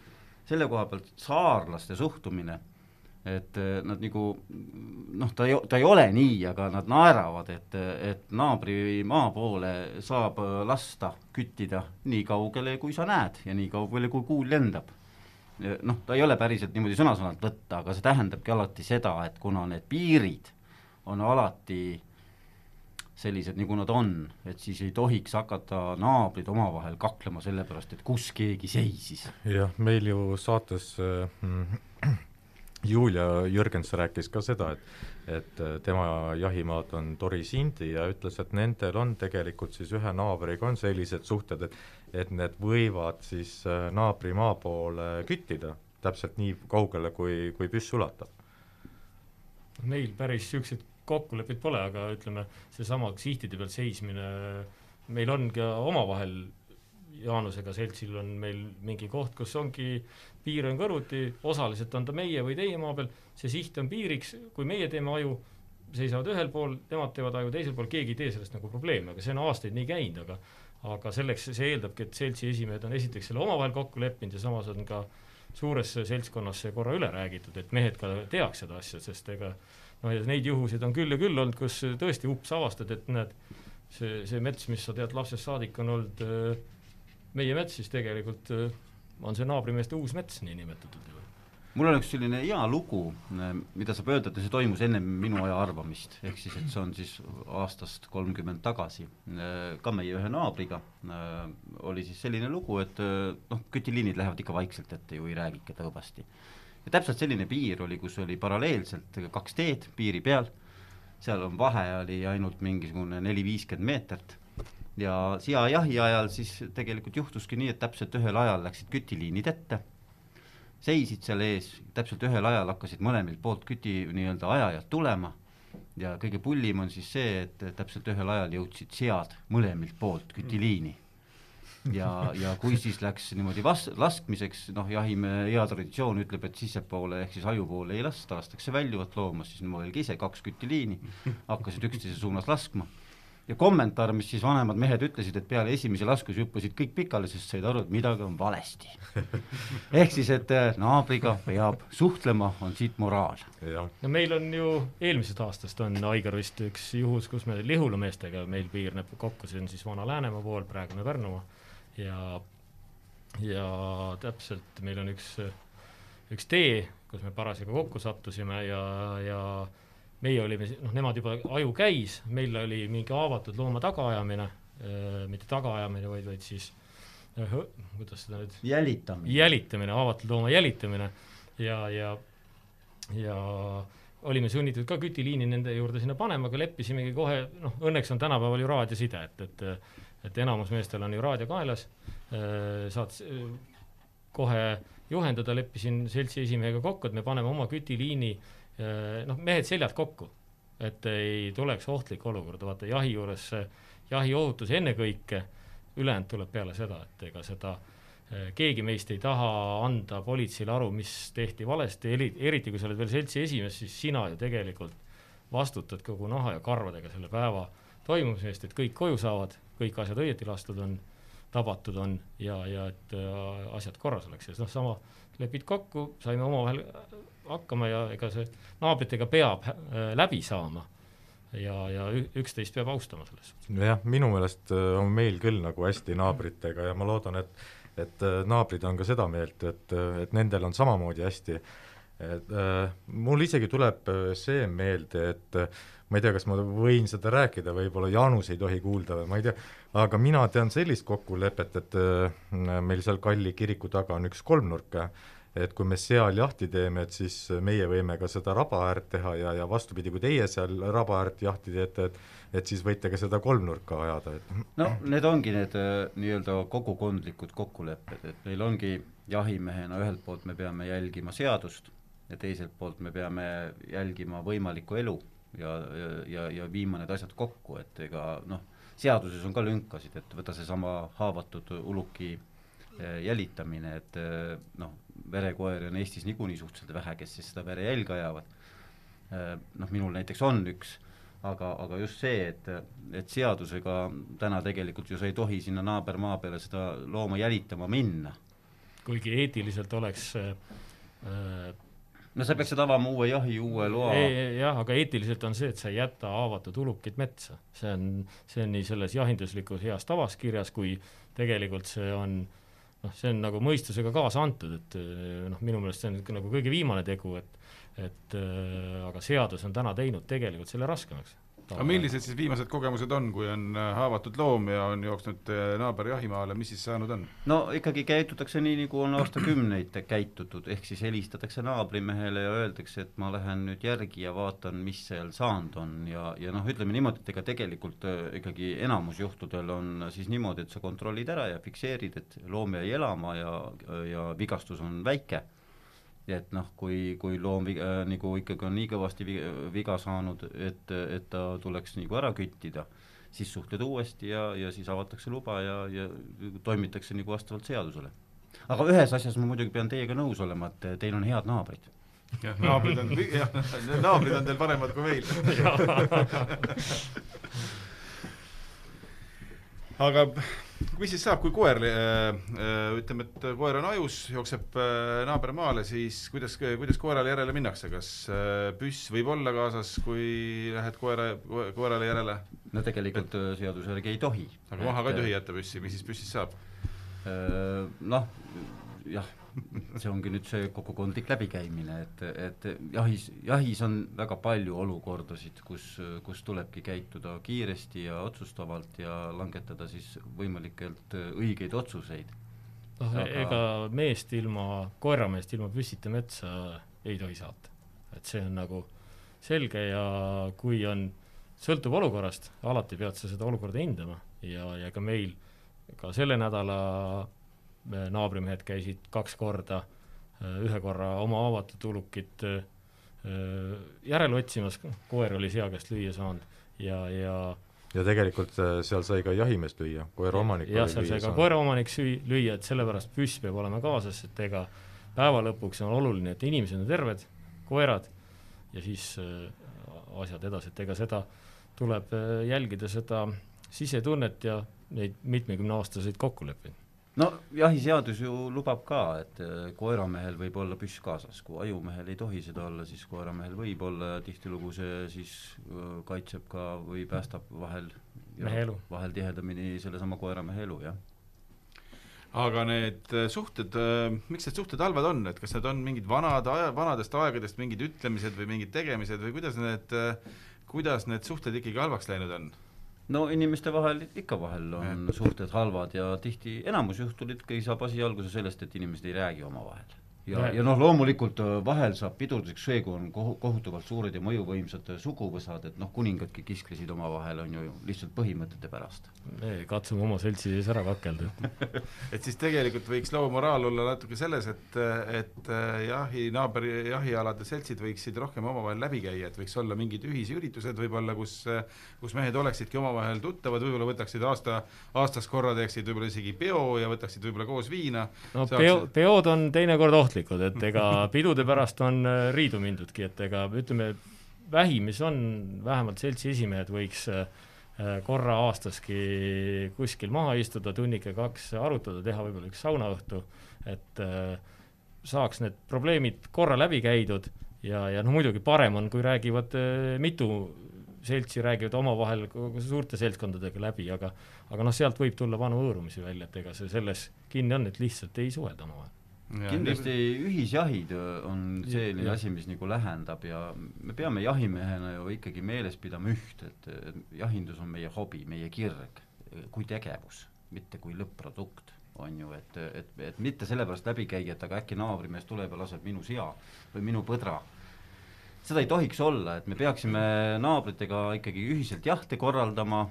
Speaker 3: selle koha pealt saarlaste suhtumine, et eh, nad nagu noh, ta ei, ta ei ole nii, aga nad naeravad, et, et naabri maa poole saab lasta küttida nii kaugele, kui sa näed ja nii kaugele, kui kuul lendab. noh, ta ei ole päriselt niimoodi sõna-sõnalt võtta, aga see tähendabki alati seda, et kuna need piirid on alati sellised, nagu nad on, et siis ei tohiks hakata naabrid omavahel kaklema selle pärast, et kus keegi seisis.
Speaker 2: jah, meil ju saates äh, Julia Jürgens rääkis ka seda, et et äh, tema jahimaad on Tori Sindi ja ütles, et nendel on tegelikult siis ühe naabriga on sellised suhted, et et need võivad siis äh, naabri maa poole küttida täpselt nii kaugele, kui, kui püss ulatab.
Speaker 4: meil päris niisuguseid kokkuleppeid pole, aga ütleme, seesama sihtide peal seismine, meil on ka omavahel Jaanusega seltsil on meil mingi koht, kus ongi, piir on kõrvuti, osaliselt on ta meie või teie maa peal, see siht on piiriks, kui meie teeme aju, seisavad ühel pool, nemad teevad aju teisel pool, keegi ei tee sellest nagu probleemi, aga see on aastaid nii käinud, aga aga selleks, see eeldabki, et seltsi esimehed on esiteks selle omavahel kokku leppinud ja samas on ka suures seltskonnas see korra üle räägitud, et mehed ka teaks seda asja, sest ega noh, ja neid juhuseid on küll ja küll olnud, kus tõesti ups avastad, et näed, see, see mets, mis sa tead lapsest saadik, on olnud äh, meie mets, siis tegelikult äh, on see naabrimeeste uus mets niinimetatud.
Speaker 3: mul on üks selline hea lugu, äh, mida saab öelda, et see toimus enne minu aja arvamist, ehk siis, et see on siis aastast kolmkümmend tagasi. ka meie ühe naabriga oli siis selline lugu, et noh, kütiliinid lähevad ikka vaikselt ette ju, ei räägi ikka tõõbasti ja täpselt selline piir oli, kus oli paralleelselt kaks teed piiri peal, seal on vahe oli ainult mingisugune neli-viiskümmend meetrit. Ja seajahi ajal siis tegelikult juhtuski nii, et täpselt ühel ajal läksid kütiliinid ette, seisid seal ees, täpselt ühel ajal hakkasid mõlemilt poolt küti nii-öelda ajajad tulema. Ja kõige pullim on siis see, et täpselt ühel ajal jõudsid sead mõlemilt poolt kütiliini ja, ja kui siis läks niimoodi vas-, laskmiseks, noh, jahimehe hea traditsioon ütleb, et sissepoole ehk siis aju poole ei lasta, lastakse väljuvat looma, siis mõelge ise, kaks küttiliini hakkasid üksteise suunas laskma. ja kommentaar, mis siis vanemad mehed ütlesid, et peale esimesi laskusi hüppasid kõik pikali, sest said aru, et midagi on valesti. ehk siis, et äh, naabriga peab suhtlema, on siit moraal.
Speaker 4: no meil on ju eelmisest aastast on Aigar vist üks juhus, kus me Lihula meestega meil piirneb kokku, see on siis Vana-Läänemaa pool, praegune Pärnumaa ja, ja täpselt meil on üks, üks tee, kus me parasjagu kokku sattusime ja, ja meie olime, noh, nemad juba, aju käis, meil oli mingi haavatud looma tagaajamine mitte tagaajamine, vaid, vaid siis kuidas seda nüüd
Speaker 3: jälitamine.
Speaker 4: jälitamine, haavatud looma jälitamine ja, ja, ja olime sunnitud ka kütiliini nende juurde sinna panema, aga leppisimegi kohe, noh, õnneks on tänapäeval ju raadioside, et, et et enamus meestel on ju raadio kaelas, saad kohe juhendada, leppisin seltsi esimehega kokku, et me paneme oma kütiliini noh, mehed seljad kokku, et ei tuleks ohtlik olukord, vaata jahi juures jahiohutus ennekõike, ülejäänud tuleb peale seda, et ega seda äh, Äh, keegi meist ei taha anda politseile aru, mis tehti valesti, eriti kui sa oled veel seltsi esimees, siis sina ju tegelikult vastutad kogu naha ja karvadega selle päeva toimumise eest, et kõik koju saavad, kõik asjad õieti lastud on, tabatud on ja, ja et äh, asjad korras oleks ja noh, sama lepid kokku, saime omavahel hakkama ja ega see naabritega peab äh, läbi saama ja, ja üksteist peab austama selles suhtes.
Speaker 2: jah, minu meelest äh, on meil küll nagu hästi naabritega ja ma loodan, et et äh, naabrid on ka seda meelt, et, äh, et nendel on samamoodi hästi. et äh, mul isegi tuleb äh, see meelde, et ma ei tea, kas ma võin seda rääkida, võib-olla Jaanus ei tohi kuulda või ma ei tea, aga mina tean sellist kokkulepet, et äh, meil seal Kalli kiriku taga on üks kolmnurk et kui me seal jahti teeme, et siis meie võime ka seda raba äärt teha ja, ja vastupidi, kui teie seal raba äärt jahti teete, et et siis võite ka seda kolmnurka ajada, et
Speaker 3: no need ongi need äh, nii-öelda kogukondlikud kokkulepped, et meil ongi jahimehena ühelt poolt me peame jälgima seadust ja teiselt poolt me peame jälgima võimalikku elu ja, ja, ja, ja viima need asjad kokku, et ega noh, seaduses on ka lünkasid, et võta seesama haavatud uluki äh, jälitamine, et äh, noh, verekoeri on Eestis niikuinii suhteliselt vähe, kes siis seda verejälge ajavad. Noh, minul näiteks on üks aga, aga just see, et, et seadusega täna tegelikult ju sa ei tohi sinna naabermaa peale seda looma jälitama minna.
Speaker 4: kuigi eetiliselt oleks äh,
Speaker 3: no sa peaksid avama uue jahi, uue loa.
Speaker 4: jah, aga eetiliselt on see, et sa ei jäta haavatud ulukit metsa. see on, see on nii selles jahinduslikus heas tavas kirjas, kui tegelikult see on noh, see on nagu mõistusega kaasa antud, et noh, minu meelest see on nagu kõige viimane tegu, et et äh, aga seadus on täna teinud tegelikult selle raskemaks.
Speaker 1: Aga millised siis viimased kogemused on, kui on äh, haavatud loom ja on jooksnud äh, naaber jahimaale, mis siis saanud on?
Speaker 3: no ikkagi käitutakse nii, nagu on aastakümneid käitutud, ehk siis helistatakse naabrimehele ja öeldakse, et ma lähen nüüd järgi ja vaatan, mis seal saanud on. Ja, ja noh, ütleme niimoodi, et ega tegelikult ikkagi enamus juhtudel on siis niimoodi, et sa kontrollid ära ja fikseerid, et loom jäi elama ja, ja vigastus on väike et noh, kui, kui loom äh, nagu ikkagi on nii kõvasti viga, viga saanud, et, et ta tuleks nagu ära küttida, siis suhtled uuesti ja, ja siis avatakse luba ja, ja toimitakse nagu vastavalt seadusele. aga ühes asjas ma muidugi pean teiega nõus olema, et teil on head naabrid.
Speaker 1: jah, naabrid on, jah, naabrid on teil paremad kui meil aga mis siis saab, kui koer äh, äh, ütleme, et koer on ajus, jookseb äh, naabermaale, siis kuidas, kuidas koerale järele minnakse, kas püss võib olla kaasas, kui lähed koera, koerale järele?
Speaker 3: no tegelikult seaduse järgi ei tohi.
Speaker 1: aga maha ka ei tohi jätta püssi, mis siis püssist saab?
Speaker 3: Noh, jah see ongi nüüd see kogukondlik läbikäimine, et, et jahis, jahis on väga palju olukordasid, kus, kus tulebki käituda kiiresti ja otsustavalt ja langetada siis võimalikult õigeid otsuseid.
Speaker 4: noh Aga..., ega meest ilma, koerameest ilma püssita metsa ei tohi saata. et see on nagu selge ja kui on, sõltub olukorrast, alati pead sa seda olukorda hindama ja, ja ka meil ka selle nädala naabrimehed käisid kaks korda, ühe korra oma avatud ulukit järele otsimas, koer oli sea käest lüüa saanud ja, ja
Speaker 2: ja tegelikult äh, seal sai ka jahimeest lüüa, koeraomanik
Speaker 4: jah, seal sai ka koeraomanik süü-, lüüa, et sellepärast püss peab olema kaasas, et ega päeva lõpuks on oluline, et inimesed on terved, koerad, ja siis äh, asjad edasi, et ega seda tuleb äh, jälgida, seda sisetunnet ja neid mitmekümneaastaseid kokkuleppeid
Speaker 3: no jahiseadus ju lubab ka, et äh, koeramehel võib olla püss kaasas, kui ajumehel ei tohi seda olla, siis koeramehel võib olla ja tihtilugu see siis äh, kaitseb ka või päästab vahel
Speaker 4: mehe elu,
Speaker 3: vahel tihedamini sellesama koeramehe elu, jah.
Speaker 1: Aga need äh, suhted, miks need suhted halvad on, et kas need on mingid vanad aja, vanadest aegadest mingid ütlemised või mingid tegemised või kuidas need, kuidas need suhted ikkagi halvaks läinud on?
Speaker 3: No inimeste vahel ikka vahel on suhted halvad ja tihti, enamus juhtudel ikkagi saab asi alguse sellest, et inimesed ei räägi omavahel. Ja, ja noh, loomulikult äh, vahel saab pidurduseks see, kui on kohu-, kohutavalt suured ja mõjuvõimsad suguvõsad, et noh, kuningadki kisklesid omavahel, on ju, lihtsalt põhimõtete pärast.
Speaker 4: me katsume oma seltsi sees ära kakelda
Speaker 1: et siis tegelikult võiks loo moraal olla natuke selles, et, et äh, jahi, naabri jahialade seltsid võiksid rohkem omavahel läbi käia, et võiks olla mingid ühisüritused võib-olla, kus kus mehed oleksidki omavahel tuttavad, võib-olla võtaksid aasta, aastas korra teeksid võib-olla isegi peo ja võtaksid võib-olla koos viina.
Speaker 4: no Saaks... peo, peod on teinekord ohtlikud, et ega pidude pärast on äh, riidu mindudki, et ega ütleme, vähim, mis on, vähemalt seltsi esimehed võiks äh, korra aastaski kuskil maha istuda, tunnike kaks arutada, teha võib-olla üks saunaõhtu, et äh, saaks need probleemid korra läbi käidud ja, ja noh, muidugi parem on, kui räägivad mitu seltsi räägivad omavahel suurte seltskondadega läbi, aga aga noh, sealt võib tulla vanu hõõrumisi välja, et ega see selles kinni on, et lihtsalt ei suhelda omavahel.
Speaker 3: Kindlasti ühisjahid on selline ja, asi, mis nagu lähendab ja me peame jahimehena ju ikkagi meeles pidama üht, et jahindus on meie hobi, meie kirg kui tegevus, mitte kui lõpp-produkt on ju, et, et, et mitte sellepärast läbi käia, et aga äkki naabrimees tuleb ja laseb minu sea või minu põdra seda ei tohiks olla, et me peaksime naabritega ikkagi ühiselt jahte korraldama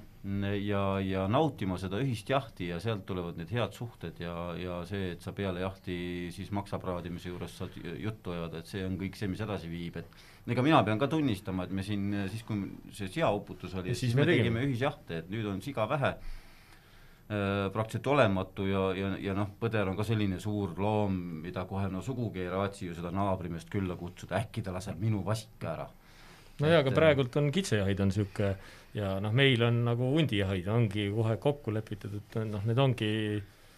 Speaker 3: ja, ja nautima seda ühist jahti ja sealt tulevad need head suhted ja, ja see, et sa peale jahti siis maksapraadimise juures saad juttu ajada, et see on kõik see, mis edasi viib, et ega mina pean ka tunnistama, et me siin siis, kui see seauputus oli, siis me tegime. ühisjahte, et nüüd on siga vähe Äh, praktiliselt olematu ja, ja, ja noh, põder on ka selline suur loom, mida kohe no sugugi ei raatsi ju seda naabrimeest külla kutsuda, äkki ta laseb minu vasika ära.
Speaker 4: no jaa, aga praegult on kitsejahid on niisugune ja noh, meil on nagu hundijahid, ongi kohe kokku lepitud, et noh, need ongi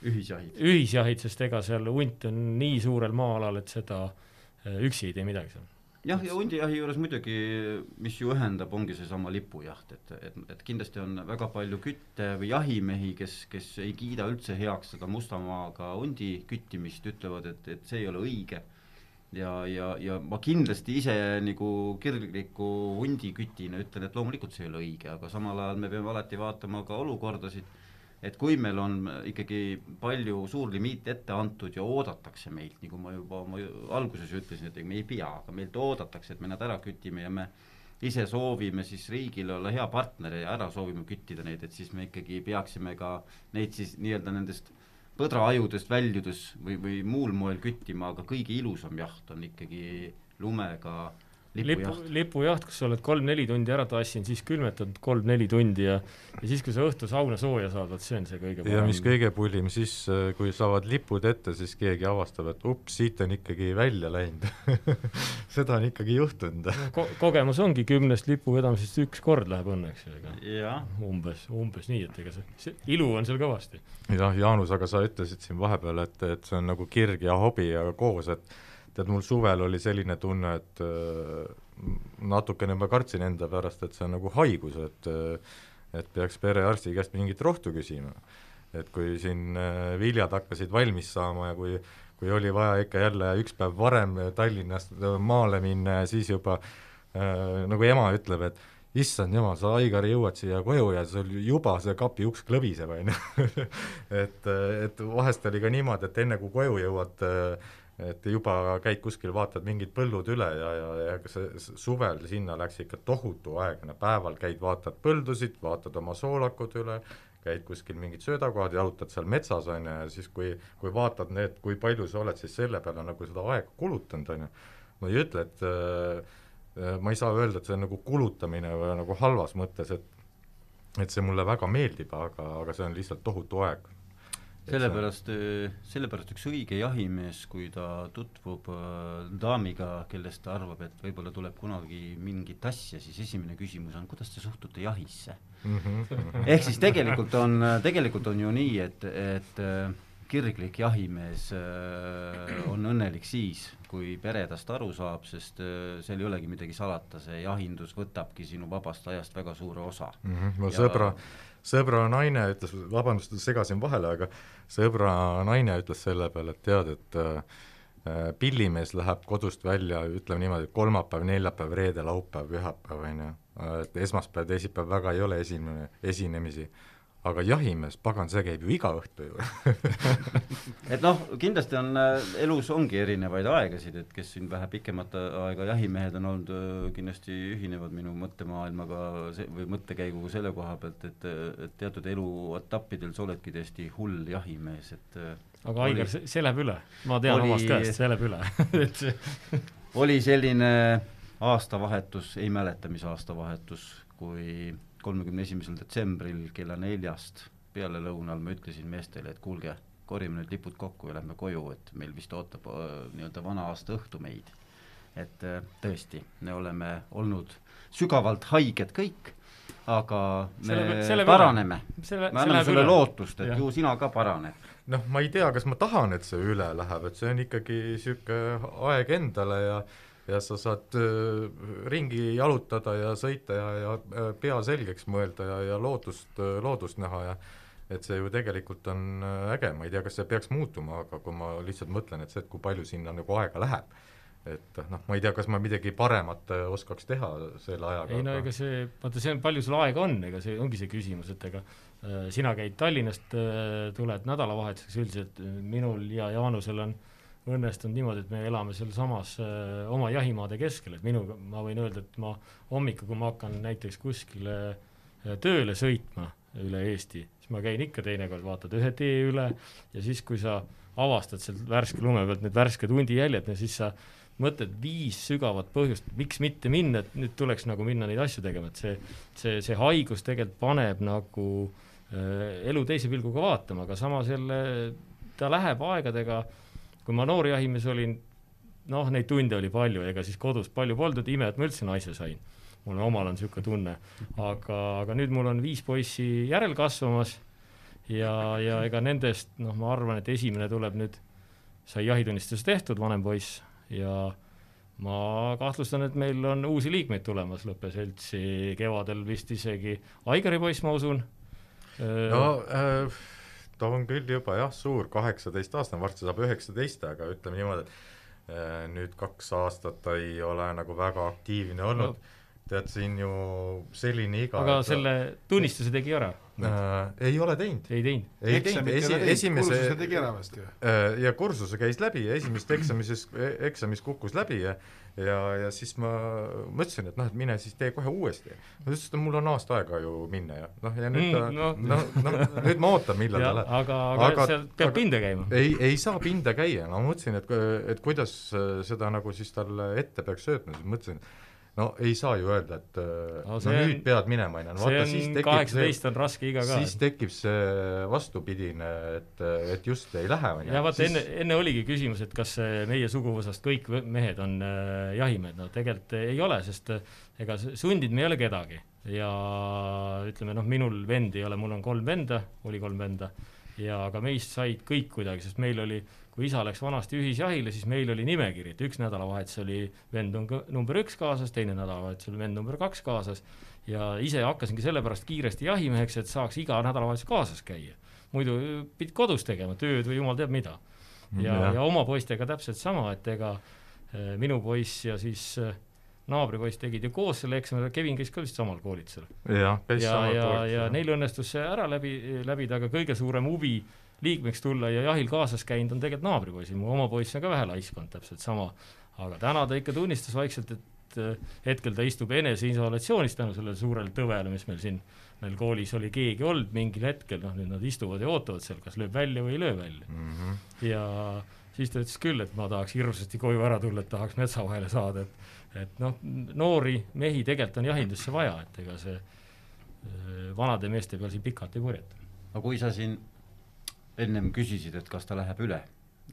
Speaker 3: ühisjahid,
Speaker 4: ühisjahid, sest ega seal hunt on nii suurel maa-alal, et seda äh, üksi ei tee midagi seal
Speaker 3: jah, ja hundijahi juures muidugi, mis ju ühendab, ongi seesama lipujaht, et, et, et kindlasti on väga palju kütte või jahimehi, kes, kes ei kiida üldse heaks seda mustamaaga hundi küttimist, ütlevad, et, et see ei ole õige. ja, ja, ja ma kindlasti ise nagu kirgliku hundikütina ütlen, et loomulikult see ei ole õige, aga samal ajal me peame alati vaatama ka olukordasid et kui meil on ikkagi palju suur limiit ette antud ja oodatakse meilt, nagu ma juba oma alguses ütlesin, et me ei pea, aga meilt oodatakse, et me nad ära kütime ja me ise soovime siis riigile olla hea partner ja ära soovime küttida neid, et siis me ikkagi peaksime ka neid siis nii-öelda nendest põdraajudest väljudes või, või muul moel küttima, aga kõige ilusam jaht on ikkagi lumega
Speaker 4: lipu, lipujaht, kus sa oled kolm-neli tundi ära tassinud, siis külmetad kolm-neli tundi ja ja siis, kui sa õhtu sauna sooja saad, vot see on see kõige
Speaker 2: parem. ja mis kõige pullim, siis kui saavad lipud ette, siis keegi avastab, et ups, siit on ikkagi välja läinud seda on ikkagi juhtunud
Speaker 4: Ko. kogemus ongi kümnest lipu vedamisest üks kord läheb õnneks,
Speaker 3: ega
Speaker 4: umbes, umbes nii, et ega see, see ilu on seal kõvasti.
Speaker 2: jah, Jaanus, aga sa ütlesid siin vahepeal, et, et see on nagu kirg ja hobi ja koos, et tead, mul suvel oli selline tunne, et äh, natukene ma kartsin enda pärast, et see on nagu haigus, et äh, et peaks perearsti käest mingit rohtu küsima. et kui siin äh, viljad hakkasid valmis saama ja kui kui oli vaja ikka jälle üks päev varem Tallinnast maale minna ja siis juba äh, nagu ema ütleb, et issand jumal, sa, Aigar, jõuad siia koju ja sul juba see kapi uks klõbiseb, on ju. et, et vahest oli ka niimoodi, et enne kui koju jõuad äh, et juba käid kuskil, vaatad mingid põllud üle ja, ja, ja see suvel sinna läks ikka tohutu aeglane, päeval käid, vaatad põldusid, vaatad oma soolakud üle, käid kuskil mingid söödakohad, jalutad seal metsas, on ju, ja siis kui, kui vaatad need, kui palju sa oled siis selle peale nagu seda aega kulutanud, on ju, ma ei ütle, et äh, ma ei saa öelda, et see on nagu kulutamine või nagu halvas mõttes, et et see mulle väga meeldib, aga, aga see on lihtsalt tohutu aeg
Speaker 3: sellepärast, äh, sellepärast üks õige jahimees, kui ta tutvub äh, daamiga, kellest ta arvab, et võib-olla tuleb kunagi mingit asja, siis esimene küsimus on, kuidas te suhtute jahisse mm? -hmm. ehk siis tegelikult on, tegelikult on ju nii, et, et äh, kirglik jahimees on õnnelik siis, kui pere tast aru saab, sest seal ei olegi midagi salata, see jahindus võtabki sinu vabast ajast väga suure osa
Speaker 2: mm. -hmm. mu ja... sõbra sõbra naine ütles, vabandust, segasin vahele, aga sõbra naine ütles selle peale, et tead, et äh, pillimees läheb kodust välja, ütleme niimoodi, kolmapäev, neljapäev, reede, laupäev, pühapäev, on ju, et esmaspäev, teisipäev väga ei ole esimene, esinemisi, aga jahimees, pagan, see käib ju iga õhtu ju.
Speaker 3: Et noh, kindlasti on äh, elus ongi erinevaid aegasid, et kes siin vähe pikemat aega jahimehed on olnud, äh, kindlasti ühinevad minu mõttemaailmaga või mõttekäiguga selle koha pealt, et, et teatud eluetappidel sa oledki täiesti hull jahimees, et äh,
Speaker 4: aga Aigar, see, see läheb üle, ma tean oli, omast käest, see läheb üle.
Speaker 3: Et oli selline aastavahetus, ei mäleta, mis aastavahetus, kui kolmekümne esimesel detsembril kella neljast pealelõunal ma ütlesin meestele, et kuulge, korjame nüüd lipud kokku ja lähme koju, et meil vist ootab nii-öelda vana aasta õhtu meid. et tõesti, me oleme olnud sügavalt haiged kõik, aga me selle, selle paraneme. me anname sulle lootust, et ja. ju sina ka paraned.
Speaker 2: noh, ma ei tea, kas ma tahan, et see üle läheb, et see on ikkagi niisugune aeg endale ja ja sa saad äh, ringi jalutada ja sõita ja, ja äh, pea selgeks mõelda ja, ja loodust, äh, loodust näha ja et see ju tegelikult on äge, ma ei tea, kas see peaks muutuma, aga kui ma lihtsalt mõtlen, et see, et kui palju sinna nagu aega läheb, et noh, ma ei tea, kas ma midagi paremat oskaks teha selle ajaga.
Speaker 4: ei no ega see, vaata see on, palju sul aega on, ega see ongi see küsimus, et ega sina käid Tallinnast tuled nädalavahetuseks üldiselt, minul ja Jaanusel on äh, õnnestunud niimoodi, et me elame sealsamas äh, oma jahimaade keskel, et minuga, ma võin öelda, et ma hommikul, kui ma hakkan näiteks kuskile äh, tööle sõitma üle Eesti, siis ma käin ikka teinekord, vaatad ühe tee üle ja siis, kui sa avastad sealt värske lume pealt need värsked hundijäljed, siis sa mõtled viis sügavat põhjust, miks mitte minna, et nüüd tuleks nagu minna neid asju tegema, et see, see, see haigus tegelikult paneb nagu äh, elu teise pilguga vaatama, aga samas jälle ta läheb aegadega äh, kui ma noor jahimees olin, noh, neid tunde oli palju, ega siis kodus palju polnud, ime, et ma üldse naise sain. mul omal on niisugune tunne, aga, aga nüüd mul on viis poissi järel kasvamas ja, ja ega nendest noh, ma arvan, et esimene tuleb nüüd, sai jahitunnistuse tehtud, vanem poiss, ja ma kahtlustan, et meil on uusi liikmeid tulemas lõppeseltsi, kevadel vist isegi Aigari poiss, ma usun.
Speaker 2: no äh ta on küll juba jah, suur, kaheksateistaastane, varsti saab üheksateist, aga ütleme niimoodi, et äh, nüüd kaks aastat ta ei ole nagu väga aktiivne olnud no., tead siin ju selline iga
Speaker 4: aga et... selle tunnistuse tegi ära
Speaker 2: äh,? ei ole teinud.
Speaker 4: ei teinud?
Speaker 2: ei teinud, esi-, esimese
Speaker 5: kursuse tegi ära vist ju
Speaker 2: äh,. ja kursuse käis läbi ja esimesest eksamises, eksamis kukkus läbi ja ja, ja siis ma mõtlesin, et noh, et mine siis tee kohe uuesti. ta ütles, et mul on aasta aega ju minna ja noh, ja nüüd mm, noh, noh, noh, nüüd ma ootan, millal ta läheb.
Speaker 4: aga, aga, aga seal peab aga, pinda käima.
Speaker 2: ei, ei saa pinda käia, no ma mõtlesin, et, et kuidas seda nagu siis talle ette peaks söötma, siis mõtlesin, no ei saa ju öelda, et no, no nüüd on, pead minema, on
Speaker 4: ju. see on kaheksateist on raske iga ka.
Speaker 2: siis tekib see vastupidine, et, et just ei lähe, on
Speaker 4: ju. ja vaata siis... enne, enne oligi küsimus, et kas meie suguvõsast kõik mehed on äh, jahimehed, no tegelikult ei ole, sest äh, ega sundinud me ei ole kedagi. ja ütleme noh, minul vendi ei ole, mul on kolm venda, oli kolm venda, ja aga meist said kõik kuidagi, sest meil oli äh, kui isa läks vanasti ühisjahile, siis meil oli nimekiri, et üks nädalavahetus oli vend number üks kaasas, teine nädalavahetus oli vend number kaks kaasas ja ise hakkasingi sellepärast kiiresti jahimeheks, et saaks iga nädalavahetus kaasas käia. muidu pidid kodus tegema tööd või jumal teab mida. ja, ja oma poistega täpselt sama, et ega äh, minu poiss ja siis äh, naabripoiss tegid ju koos selle eksami, Kevin käis ka vist samal koolitusel.
Speaker 2: ja,
Speaker 4: ja, ja, ja, ja neil õnnestus see ära läbi, läbida, aga kõige suurem huvi äh, liikmeks tulla ja jahil kaasas käinud on tegelikult naabripoisil, mu oma poiss on ka vähe laiskond, täpselt sama. aga täna ta ikka tunnistas vaikselt, et äh, hetkel ta istub eneseisolatsioonis tänu sellele suurele tõvele, mis meil siin, meil koolis oli keegi olnud mingil hetkel, noh nüüd nad istuvad ja ootavad seal, kas lööb välja või ei löö välja mm. -hmm. ja siis ta ütles küll, et ma tahaks hirmsasti koju ära tulla, et tahaks metsa vahele saada, et et noh, noori mehi tegelikult on jahindusse vaja, et ega see äh, vanade meeste peal siin pikalt ei purjeta.
Speaker 3: no kui sa siin ennem küsisid, et kas ta läheb üle,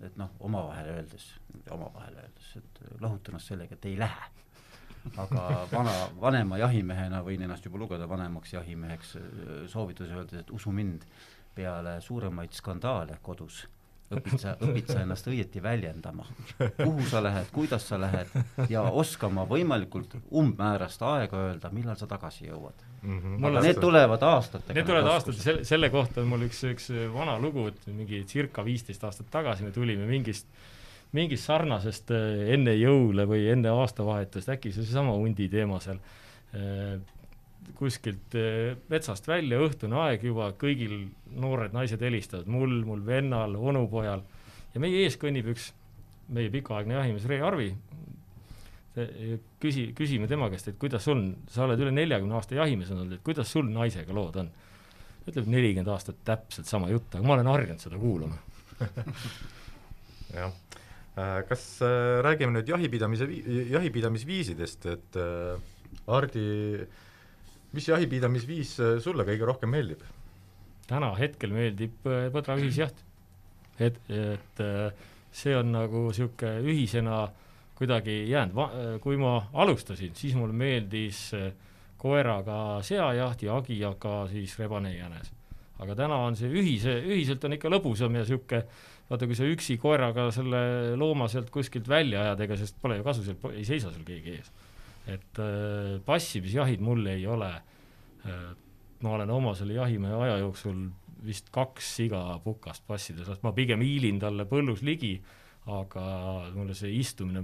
Speaker 3: et noh, omavahel öeldes, omavahel öeldes, et lahuta ennast sellega, et ei lähe. aga vana, vanema jahimehena võin ennast juba lugeda vanemaks jahimeheks, soovituse öeldes, et usu mind, peale suuremaid skandaale kodus õpid sa, õpid sa ennast õieti väljendama. kuhu sa lähed, kuidas sa lähed ja oskama võimalikult umbmäärast aega öelda, millal sa tagasi jõuad mm. -hmm. aga need tulevad aastatega.
Speaker 4: Need tulevad aastatega, selle, selle kohta on mul üks, üks vana lugu, et mingi circa viisteist aastat tagasi me tulime mingist mingist sarnasest äh, enne jõule või enne aastavahetust, äkki see seesama hundi teema seal, äh, kuskilt eh, metsast välja, õhtune aeg juba, kõigil noored naised helistavad, mul, mul vennal, onupojal, ja meie ees kõnnib üks meie pikaaegne jahimees Rei Arvi, küsi, küsime tema käest, et kuidas sul, sa oled üle neljakümne aasta jahimees olnud, et kuidas sul naisega lood on? ütleb nelikümmend aastat täpselt sama jutt, aga ma olen harjunud seda kuulama.
Speaker 2: Jah, äh, kas äh, räägime nüüd jahipidamise, jahipidamisviisidest, et äh, Hardi, mis jahipidamisviis sulle kõige rohkem meeldib?
Speaker 4: täna hetkel meeldib põdra ühisjaht. et, et see on nagu niisugune ühisena kuidagi jäänud, kui ma alustasin, siis mulle meeldis koeraga seajaht ja agijaga siis rebane jänes. aga täna on see ühise, ühiselt on ikka lõbusam ja niisugune vaata, kui sa üksi koeraga selle looma sealt kuskilt välja ajad, ega sest pole ju kasu, seal ei seisa sul keegi ees. Et äh, passimisjahid mul ei ole äh,, ma olen oma selle jahimehe aja jooksul vist kaks siga pukast passida saanud, ma pigem hiilin talle põllus ligi, aga mulle see istumine,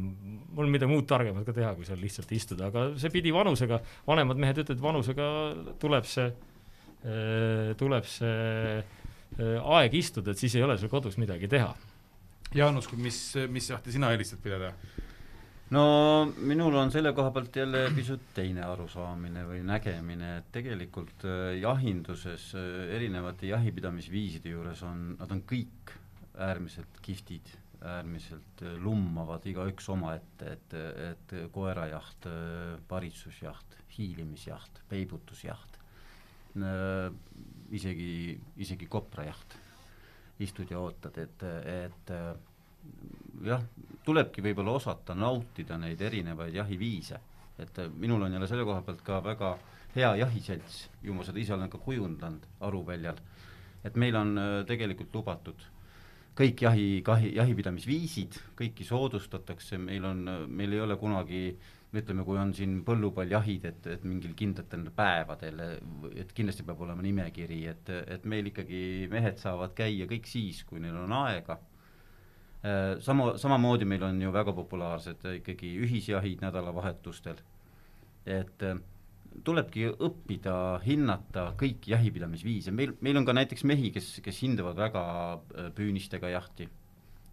Speaker 4: mul midagi muud targemat ka teha, kui seal lihtsalt istuda, aga see pidi vanusega, vanemad mehed ütlevad, vanusega tuleb see, äh, tuleb see aeg istuda, et siis ei ole sul kodus midagi teha.
Speaker 1: Jaanus, mis, mis jahti sina eelistad pidada?
Speaker 3: No minul on selle koha pealt jälle pisut teine arusaamine või nägemine, et tegelikult äh, jahinduses erinevate jahipidamisviiside juures on, nad on kõik äärmiselt kihvtid äärmiselt äh, lummavad igaüks omaette, et, et koerajaht, äh, paritsusjaht, hiilimisjaht, peibutusjaht, äh, isegi, isegi koprajaht, istud ja ootad, et, et jah, tulebki võib-olla osata nautida neid erinevaid jahiviise. et minul on jälle selle koha pealt ka väga hea jahiselts, ju ma seda ise olen ka kujundanud Aruväljal, et meil on tegelikult lubatud kõik jahi, kahi, jahipidamisviisid, kõiki soodustatakse, meil on, meil ei ole kunagi ütleme, kui on siin põllupaljahid, et, et mingil kindlatel päevadel, et kindlasti peab olema nimekiri, et, et meil ikkagi mehed saavad käia kõik siis, kui neil on aega. Sama, samamoodi meil on ju väga populaarsed ikkagi ühisjahid nädalavahetustel, et tulebki õppida hinnata kõiki jahipidamisviise, meil, meil on ka näiteks mehi, kes, kes hindavad väga äh, püünistega jahti.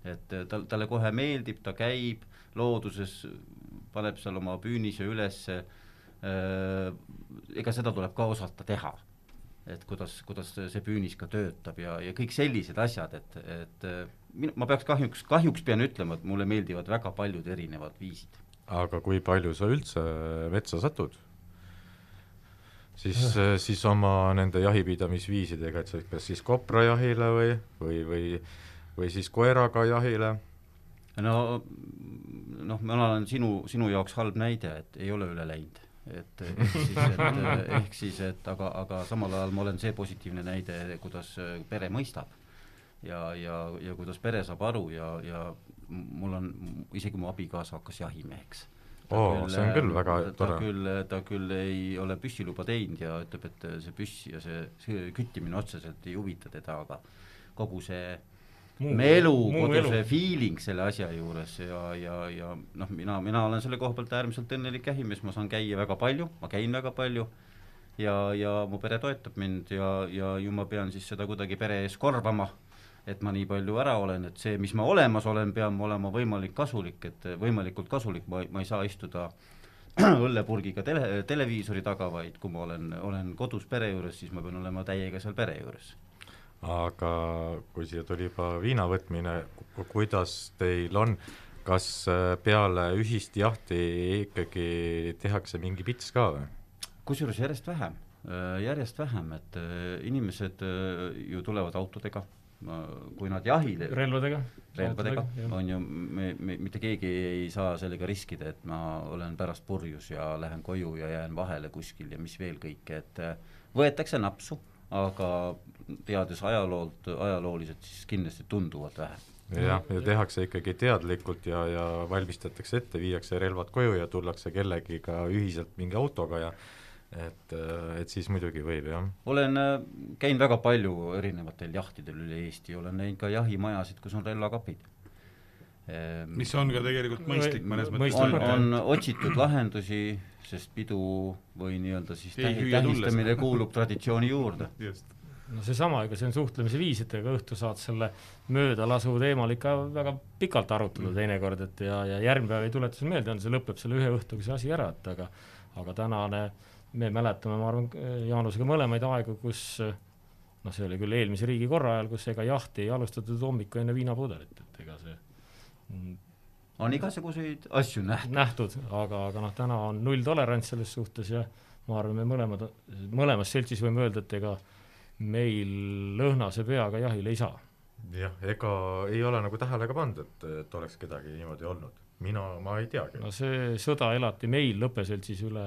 Speaker 3: et äh, tal, talle kohe meeldib, ta käib looduses, paneb seal oma püünise ülesse äh,, ega seda tuleb ka osata teha. et kuidas, kuidas see püünis ka töötab ja, ja kõik sellised asjad, et, et äh, min-, ma peaks kahjuks, kahjuks pean ütlema, et mulle meeldivad väga paljud erinevad viisid.
Speaker 2: aga kui palju sa üldse metsa satud? siis, äh, siis oma nende jahipidamisviisidega, et sa kas siis koprajahile või, või, või, või siis koeraga jahile?
Speaker 3: no noh, ma olen sinu, sinu jaoks halb näide, et ei ole üle läinud. et ehk siis, et ehk siis, et aga, aga samal ajal ma olen see positiivne näide, kuidas pere mõistab. Ja, ja, ja kuidas pere saab aru ja, ja mul on, isegi mu abikaasa hakkas jahimeheks.
Speaker 2: Oo, see on küll väga
Speaker 3: ta
Speaker 2: tore.
Speaker 3: küll, ta küll ei ole püssiluba teinud ja ütleb, et see püss ja see, see küttimine otseselt ei huvita teda, aga kogu see muu, meelu, kogu see feeling selle asja juures ja, ja, ja noh, mina, mina olen selle koha pealt äärmiselt õnnelik jahimees, ma saan käia väga palju, ma käin väga palju ja, ja mu pere toetab mind ja, ja ju ma pean siis seda kuidagi pere ees korvama et ma nii palju ära olen, et see, mis ma olemas olen, pean olema võimalik kasulik, et võimalikult kasulik, ma, ma ei saa istuda õllepurgiga tele, televiisori taga, vaid kui ma olen, olen kodus pere juures, siis ma pean olema täiega seal pere juures.
Speaker 2: aga kui siia tuli juba viina võtmine, kuidas teil on, kas äh, peale ühist jahti ikkagi tehakse mingi pits ka või?
Speaker 3: kusjuures järjest vähem, äh, järjest vähem, et äh, inimesed ju tulevad autodega kui nad jahile
Speaker 4: relvadega,
Speaker 3: relvadega, on ju, me, me, mitte keegi ei saa sellega riskida, et ma olen pärast purjus ja lähen koju ja jään vahele kuskil ja mis veel kõike, et äh, võetakse napsu, aga teades ajaloolt, ajalooliselt, siis kindlasti tunduvalt vähem
Speaker 2: jah, ja tehakse ikkagi teadlikult ja, ja valmistatakse ette, viiakse relvad koju ja tullakse kellegiga ühiselt mingi autoga ja et, äh, et siis muidugi võib, jah.
Speaker 3: olen äh, käinud väga palju erinevatel jahtidel üle Eesti, olen näinud ka jahimajasid, kus on relvakapid.
Speaker 1: Ehm, mis on ka tegelikult mõistlik mõnes mõttes.
Speaker 3: on, on otsitud lahendusi, sest pidu või nii-öelda siis tähi, tähistamine kuulub traditsiooni juurde.
Speaker 4: no seesama, ega see on suhtlemise viis, et ega õhtu saad selle möödalasu teemal ikka väga pikalt arutada mm. teinekord, et ja, ja järgmine päev ei tuleta sulle meelde, on see lõpeb selle ühe õhtuga see asi ära, et aga aga tänane, me mäletame, ma arvan, Jaanusega mõlemaid aegu, kus noh, see oli küll eelmise riigikorra ajal, kus ega jahti ei alustatud hommiku enne viinapudelit, et ega see
Speaker 3: on igasuguseid asju nähtud.
Speaker 4: nähtud, aga, aga noh, täna on nulltolerants selles suhtes ja ma arvan, me mõlemad, mõlemas seltsis võime öelda, et ega meil lõhnase peaga jahile ei saa.
Speaker 2: jah, ega ei ole nagu tähele ka pannud, et, et oleks kedagi niimoodi olnud mina, ma ei teagi.
Speaker 4: no see sõda elati meil lõppeseltsis üle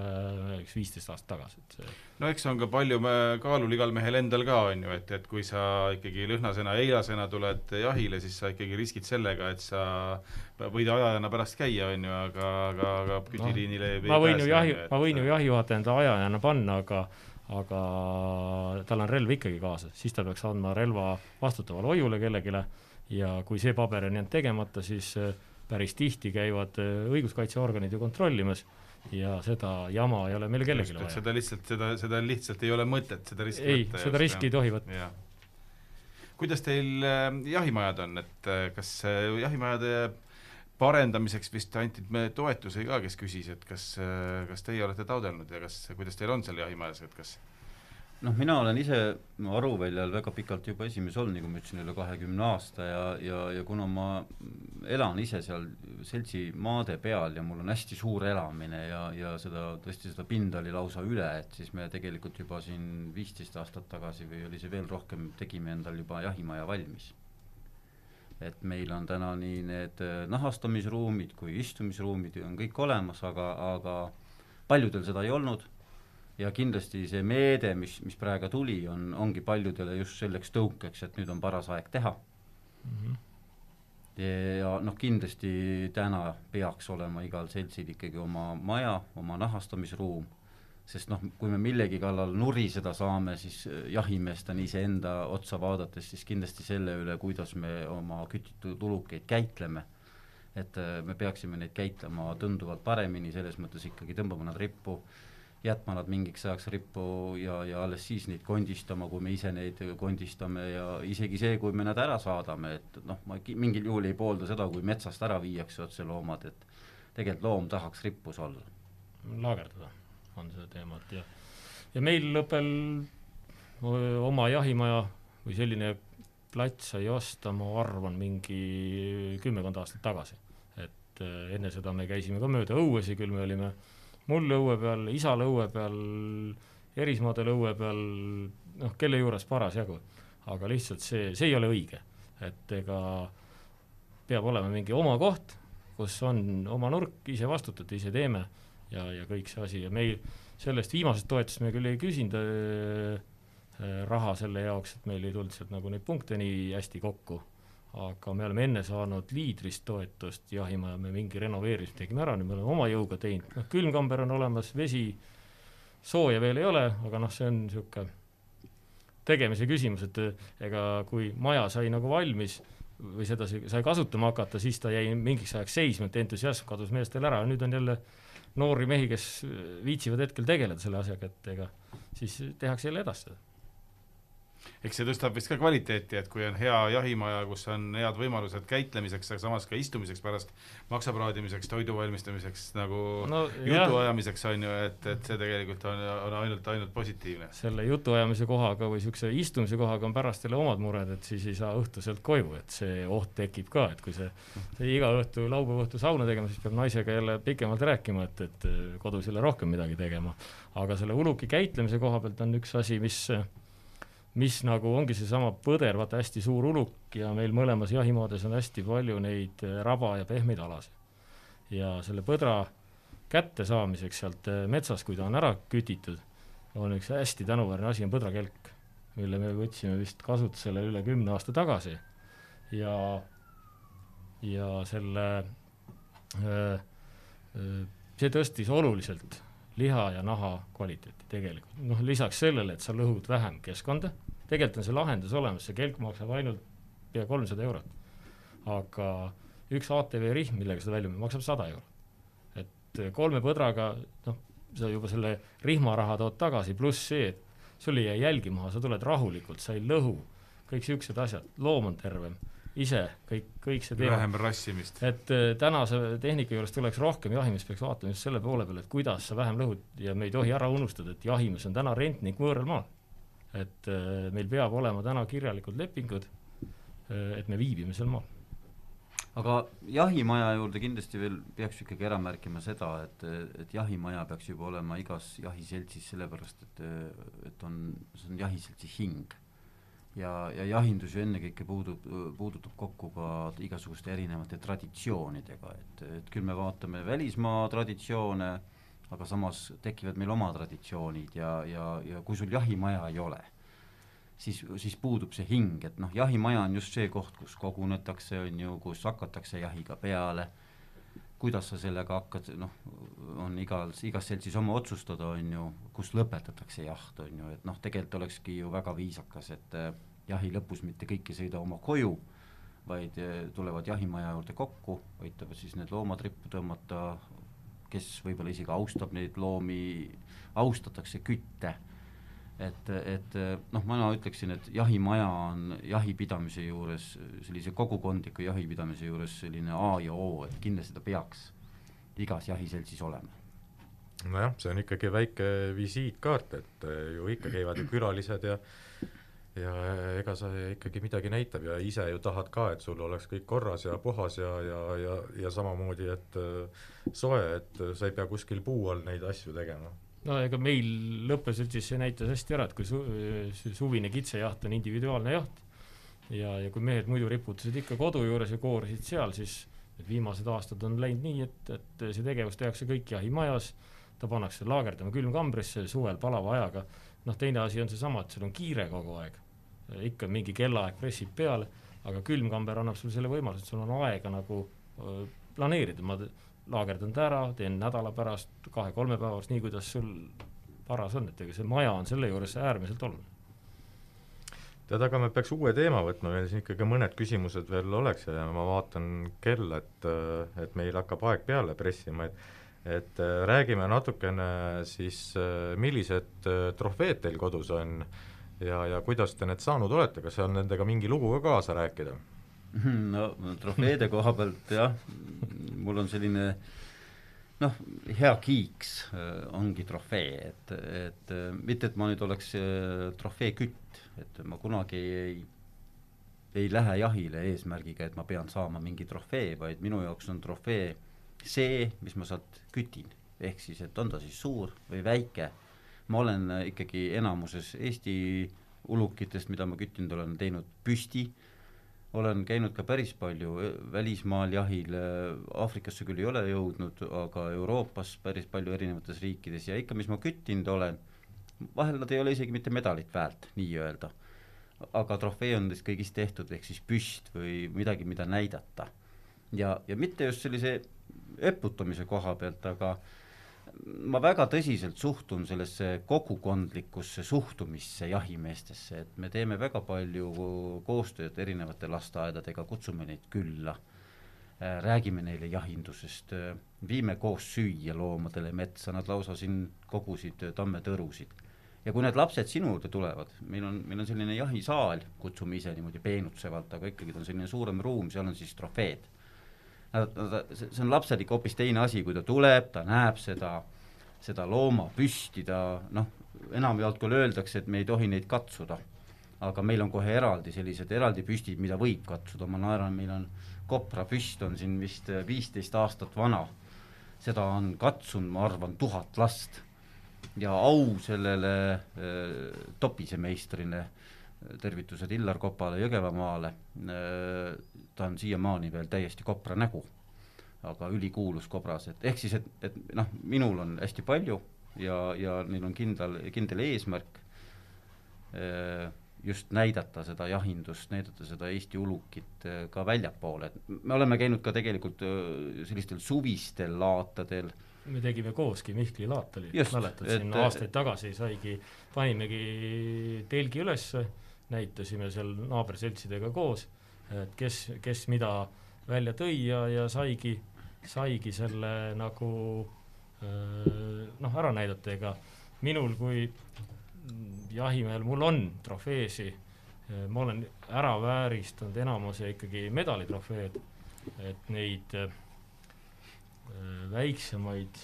Speaker 4: eks viisteist aastat tagasi, et see
Speaker 1: no eks on ka palju kaalul igal mehel endal ka, on ju, et, et kui sa ikkagi lõhnasena, eilasena tuled jahile, siis sa ikkagi riskid sellega, et sa võid ajajana pärast käia, on ju, aga, aga, aga pütiliinile
Speaker 4: no, ma võin ju jahi, ma võin ju jahijuhataja enda ajajana panna, aga aga tal on relv ikkagi kaasas, siis ta peaks andma relva vastutavale hoiule kellelegi ja kui see paber on jäänud tegemata, siis päris tihti käivad äh, õiguskaitseorganid ju kontrollimas ja seda jama ei ole meile kellelegi vaja.
Speaker 1: seda lihtsalt, seda, seda lihtsalt ei ole mõtet, seda riski
Speaker 4: ei, seda riski ei tohi võtta.
Speaker 1: kuidas teil äh, jahimajad on, et äh, kas jahimajade parendamiseks vist anti toetusi ka, kes küsis, et kas kas teie olete taotlenud ja kas, kuidas teil on seal jahimajas, et kas
Speaker 3: noh, mina olen ise Aruväljal väga pikalt juba esimees olnud, nagu ma ütlesin, üle kahekümne aasta ja, ja, ja kuna ma elan ise seal seltsi maade peal ja mul on hästi suur elamine ja, ja seda, tõesti seda pinda oli lausa üle, et siis me tegelikult juba siin viisteist aastat tagasi või oli see veel rohkem, tegime endal juba jahimaja valmis. et meil on täna nii need nahastamisruumid kui istumisruumid on kõik olemas, aga, aga paljudel seda ei olnud ja kindlasti see meede, mis, mis praegu tuli, on, ongi paljudele just selleks tõukeks, et nüüd on paras aeg teha mm. -hmm. ja, noh, kindlasti täna peaks olema igal seltsil ikkagi oma maja, oma nahastamisruum, sest noh, kui me millegi kallal nuriseda saame, siis äh, jahimeestena iseenda otsa vaadates, siis kindlasti selle üle, kuidas me oma kütitud ulukeid käitleme et äh, me peaksime neid käitlema tunduvalt paremini, selles mõttes ikkagi tõmbama nad rippu jätma nad mingiks ajaks rippu ja, ja alles siis neid kondistama, kui me ise neid kondistame ja isegi see, kui me nad ära saadame, et noh, ma mingil juhul ei poolda seda, kui metsast ära viiakse otse loomad, et tegelikult loom tahaks rippus olla.
Speaker 4: laagerdada on see teema, et ja, ja meil lõppel oma jahimaja või selline plats sai osta, ma arvan, mingi kümmekond aastat tagasi. et eh, enne seda me käisime ka mööda õuesi, küll me olime äh, mul õue peal, isal õue peal, erismaadel õue peal, noh, kelle juures parasjagu. aga lihtsalt see, see ei ole õige, et ega peab olema mingi oma koht, kus on oma nurk, ise vastutate, ise teeme ja, ja kõik see asi. Ja meil sellest viimasest toetust me küll ei küsinud äh, raha selle jaoks, et meil ei tulnud sealt nagu neid punkte nii hästi kokku aga me oleme enne saanud liidrist toetust, jahimaja me mingi renoveerimise tegime ära, nüüd me oleme oma jõuga teinud, noh külmkamber on olemas, vesi, sooja veel ei ole, aga noh, see on niisugune tegemise küsimus, et ega kui maja sai nagu valmis või seda sai kasutama hakata, siis ta jäi mingiks ajaks seisma, et entusiasm kadus meestel ära. Ja nüüd on jälle noori mehi, kes viitsivad hetkel tegeleda selle asjaga, et ega siis tehakse jälle edasi. seda
Speaker 1: eks see tõstab vist ka kvaliteeti, et kui on hea jahimaja, kus on head võimalused käitlemiseks, aga samas ka istumiseks pärast, maksapraadimiseks, toidu valmistamiseks, nagu no, jutuajamiseks, on ju, et, et see tegelikult on, on ainult, ainult positiivne.
Speaker 4: selle jutuajamise kohaga või niisuguse istumise kohaga on pärast jälle omad mured, et siis ei saa õhtuselt koju, et see oht tekib ka, et kui see, see iga õhtu, laupäeva õhtu sauna tegema, siis peab naisega jälle pikemalt rääkima, et, et kodus jälle rohkem midagi tegema. aga selle uluki käitlemise koha pealt on üks asi, mis mis nagu ongi seesama põder, vaata hästi suur uluk ja meil mõlemas jahimaades on hästi palju neid äh, raba ja pehmeid alasid. ja selle põdra kättesaamiseks sealt äh, metsast, kui ta on ära kütitud, on üks hästi tänuväärne asi, on põdrakelk, mille me võtsime vist kasutusele üle kümne aasta tagasi ja, ja selle äh, see tõstis oluliselt liha ja naha kvaliteeti tegelikult, noh lisaks sellele, et sa lõhud vähem keskkonda tegelikult on see lahendus olemas, see kelk maksab ainult pea kolmsada eurot. aga üks ATV rihm, millega seda välja müüa, maksab sada euro. et kolme põdraga, noh, sa juba selle rihmaraha tood tagasi, pluss see, et sul ei jää jälgi maha, sa tuled rahulikult, sa ei lõhu, kõik niisugused asjad, loom on tervem, ise kõik, kõik see teema.
Speaker 1: vähem rassimist.
Speaker 4: et äh, tänase tehnika juures tuleks rohkem, jahimees peaks vaatama just selle poole peale, et kuidas sa vähem lõhud ja me ei tohi ära unustada, et jahimees on täna rentnik võõral maal. Et äh, meil peab olema täna kirjalikud lepingud, äh, et me viibime seal maal
Speaker 3: aga jahimaja juurde kindlasti veel peaks ikkagi ära märkima seda, et, et jahimaja peaks juba olema igas jahiseltsis, sellepärast et, et on, see on jahiseltsi hing. ja, ja jahindus ju ennekõike puudub, puudutab kokku ka igasuguste erinevate traditsioonidega, et, et küll me vaatame välismaa traditsioone, aga samas tekivad meil oma traditsioonid ja, ja, ja kui sul jahimaja ei ole siis, siis puudub see hing, et noh, jahimaja on just see koht, kus kogunetakse, on ju, kus hakatakse jahiga peale, kuidas sa sellega hakkad, noh, on igal, igas seltsis oma otsustada, on ju, kus lõpetatakse jaht, on ju, et noh, tegelikult olekski ju väga viisakas, et äh, jahi lõpus mitte kõik ei sõida oma koju, vaid äh, tulevad jahimaja juurde kokku, aitavad siis need loomad rippu tõmmata, kes võib-olla isegi austab neid loomi, austatakse kütte et, et noh, mina ütleksin, et jahimaja on jahipidamise juures, sellise kogukondliku jahipidamise juures selline A ja O, et kindlasti ta peaks igas jahiseltsis olema.
Speaker 2: nojah, see on ikkagi väike visiitkaart, et ju ikka käivad ju külalised ja ja ega see ikkagi midagi näitab ja ise ju tahad ka, et sul oleks kõik korras ja puhas ja, ja, ja, ja samamoodi, et soe, et sa ei pea kuskil puu all neid asju tegema.
Speaker 4: No ega meil lõppes üldse see näitas hästi ära, et kui su-, suvine kitsejaht on individuaalne jaht ja, ja kui mehed muidu riputasid ikka kodu juures ja koorisid seal, siis need viimased aastad on läinud nii, et, et see tegevus tehakse kõik jahimajas, ta pannakse laagerdama külmkambrisse suvel palava ajaga, noh teine asi on seesama, et sul on kiire kogu aeg, ikka mingi kellaaeg pressib peale, aga külmkamber annab sulle selle võimaluse, et sul on aega nagu planeerida, ma laagerdan ta ära, teen nädala pärast, kahe-kolme päeva pärast, nii kuidas sul paras on, et ega see maja on selle juures äärmiselt oluline.
Speaker 2: tead, aga me peaks uue teema võtma, meil siin ikkagi mõned küsimused veel oleks ja ma vaatan kella, et, et meil hakkab aeg peale pressima, et et räägime natukene siis, millised trofeed teil kodus on ja, ja kuidas te need saanud olete, kas on nendega mingi lugu ka kaasa rääkida?
Speaker 3: no trofeede koha pealt jah, mul on selline noh, hea kiiks äh, ongi trofee, et, et äh, mitte, et ma nüüd oleks äh, trofeekütt, et ma kunagi ei, ei lähe jahile eesmärgiga, et ma pean saama mingi trofee, vaid minu jaoks on trofee see, mis ma sealt kütin. ehk siis, et on ta siis suur või väike, ma olen ikkagi enamuses Eesti ulukitest, mida ma küttinud olen, teinud püsti äh, olen käinud ka päris palju e, välismaal jahil, e, Aafrikasse küll ei ole jõudnud, aga Euroopas päris palju erinevates riikides ja ikka, mis ma küttinud olen, vahel nad ei ole isegi mitte medalit väärt, nii-öelda. aga trofee on neist kõigist tehtud, ehk siis püst või midagi, mida näidata. ja, ja mitte just sellise eputamise koha pealt, aga äh, ma väga tõsiselt suhtun sellesse kogukondlikusse suhtumisse jahimeestesse, et me teeme väga palju koostööd erinevate lasteaedadega, kutsume neid külla, äh, räägime neile jahindusest, äh, viime koos süüa loomadele metsa, nad lausa siin kogusid tammetõrusid. ja kui need lapsed sinu juurde tulevad, meil on, meil on selline jahisaal, kutsume ise niimoodi peenutsevalt, aga ikkagi ta on selline suurem ruum, seal on siis trofeed see on lapsel ikka hoopis teine asi, kui ta tuleb, ta näeb seda, seda looma püsti, ta noh, enamjaolt küll öeldakse, et me ei tohi neid katsuda, aga meil on kohe eraldi sellised eraldi püstid, mida võib katsuda, ma naeran, meil on kopra püst on siin vist viisteist aastat vana, seda on katsunud, ma arvan, tuhat last. Ja au sellele äh, topisemeistrile äh, tervitused Illar Kopale Jõgevamaale, ta on siiamaani veel täiesti kopra nägu, aga ülikuulus kobras, et ehk siis, et, et noh, minul on hästi palju ja, ja neil on kindel, kindel eesmärk just näidata seda jahindust, näidata seda Eesti ulukit ka väljapoole, et me oleme käinud ka tegelikult sellistel suvistel laatadel,
Speaker 4: me tegime kooski, Mihkli laat oli, mäletad, siin aastaid tagasi saigi, panimegi telgi ülesse näitasime seal naaberseltsidega koos, et kes, kes mida välja tõi ja, ja saigi, saigi selle nagu noh, ära näidata, ega minul kui jahimehel, mul on trofeesi, ma olen ära vääristanud enamuse ikkagi medalitrofeed, et neid äh, väiksemaid,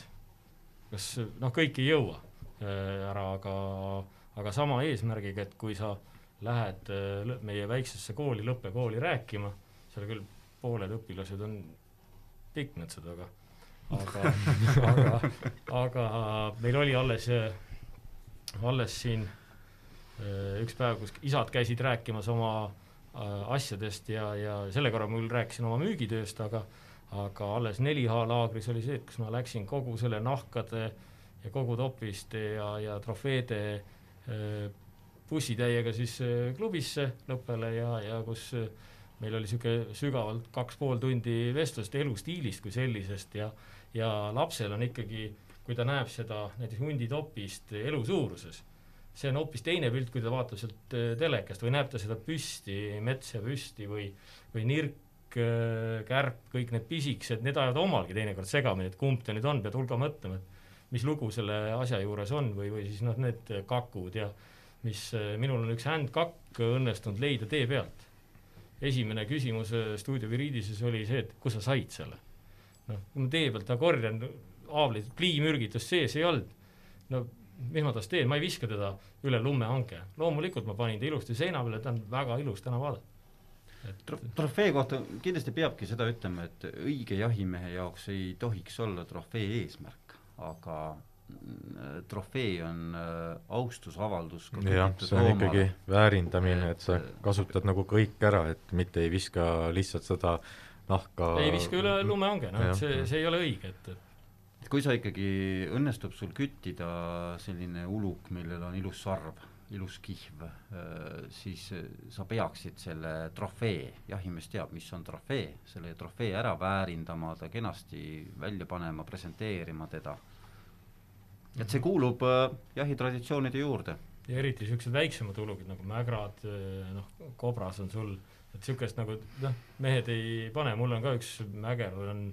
Speaker 4: kas noh, kõik ei jõua äh, ära, aga, aga sama eesmärgiga, et kui sa lähed äh, meie väiksesse kooli, lõppekooli rääkima, seal küll pooled õpilased on pikmetsad, aga aga aga, aga meil oli alles, alles siin äh, üks päev, kus isad käisid rääkimas oma äh, asjadest ja, ja selle korra ma küll rääkisin oma müügitööst, aga aga alles 4H laagris oli see, et kus ma läksin kogu selle nahkade ja kogu topiste ja, ja trofeede äh, bussitäiega siis klubisse lõppele ja, ja kus meil oli niisugune sügavalt kaks pool tundi vestlust elustiilist kui sellisest ja ja lapsel on ikkagi, kui ta näeb seda näiteks hunditopist elu suuruses, see on hoopis teine pilt, kui ta vaatab sealt äh, telekast või näeb ta seda püsti, metsa püsti või, või nirk, äh, kärp, kõik need pisikesed, need ajavad omalgi teinekord segamini, et kumb ta nüüd on, pead hulga mõtlema, et mis lugu selle asja juures on või, või siis noh, need kakud ja mis, äh, minul on üks händkakk õnnestunud leida tee pealt. esimene küsimus stuudio Viridises oli see, et kus sa said selle noh, ma tee pealt korjan haavlid, pliimürgitust sees ei olnud, no mis ma tast teen, ma ei viska teda üle lumehanke, loomulikult ma panin ta ilusti seina peale, ta on väga ilus täna vaadata.
Speaker 3: Et... trofee kohta kindlasti peabki seda ütlema, et õige jahimehe jaoks ei tohiks olla trofee eesmärk, aga trofee on äh, austusavaldus
Speaker 2: jah, see on ikkagi väärindamine, et sa kasutad nagu kõik ära, et mitte ei viska lihtsalt seda äh, nahka
Speaker 4: ei viska üle lumehange, noh et see, see ei ole õige, et,
Speaker 3: et kui sa ikkagi, õnnestub sul küttida selline uluk, millel on ilus sarv, ilus kihv, äh, siis sa peaksid selle trofee, jahimees teab, mis on trofee, selle trofee ära väärindama, ta kenasti välja panema, presenteerima teda. Et see kuulub äh, jahitraditsioonide juurde.
Speaker 4: ja eriti niisugused väiksemad ulukid nagu mägrad, äh, noh, kobras on sul äh, et niisugust nagu noh, mehed ei pane, mul on ka üks mäger, on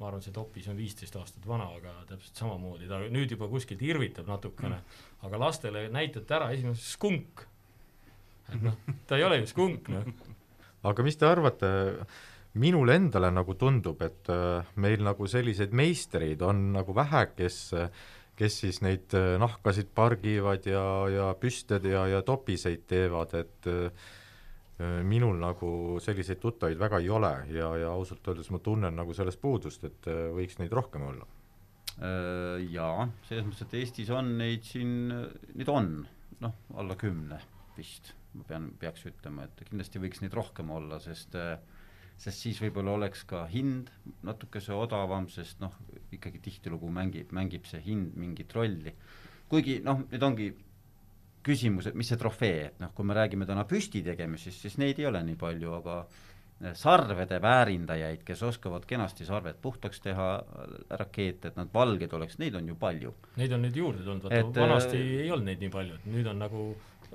Speaker 4: ma arvan, see topis on viisteist aastat vana, aga täpselt samamoodi, ta nüüd juba kuskilt irvitab natukene mm., aga lastele näitate ära, esimene skunk. et noh, ta ei ole ju skunk, noh.
Speaker 2: aga mis te arvate, minule endale nagu tundub, et äh, meil nagu selliseid meistreid on nagu vähe, kes kes siis neid äh, nahkasid pargivad ja, ja püsted ja, ja topiseid teevad, et äh, Äh, minul nagu selliseid tuttavaid väga ei ole ja, ja ausalt öeldes ma tunnen nagu sellest puudust, et äh, võiks neid rohkem olla.
Speaker 3: Äh, jaa, selles mõttes, et Eestis on neid siin, neid on, noh, alla kümne vist, ma pean, peaks ütlema, et kindlasti võiks neid rohkem olla, sest sest siis võib-olla oleks ka hind natukese odavam, sest noh, ikkagi tihtilugu mängib, mängib see hind mingit rolli. kuigi noh, need ongi küsimus, et mis see trofee, et noh, kui me räägime täna püsti tegemisest, siis neid ei ole nii palju, aga eh, sarvede väärindajaid, kes oskavad kenasti sarved puhtaks teha, rakeete, et nad valged oleks, neid on ju palju.
Speaker 4: Neid on nüüd juurde tulnud, vaata vanasti äh, ei olnud neid nii palju, et nüüd on nagu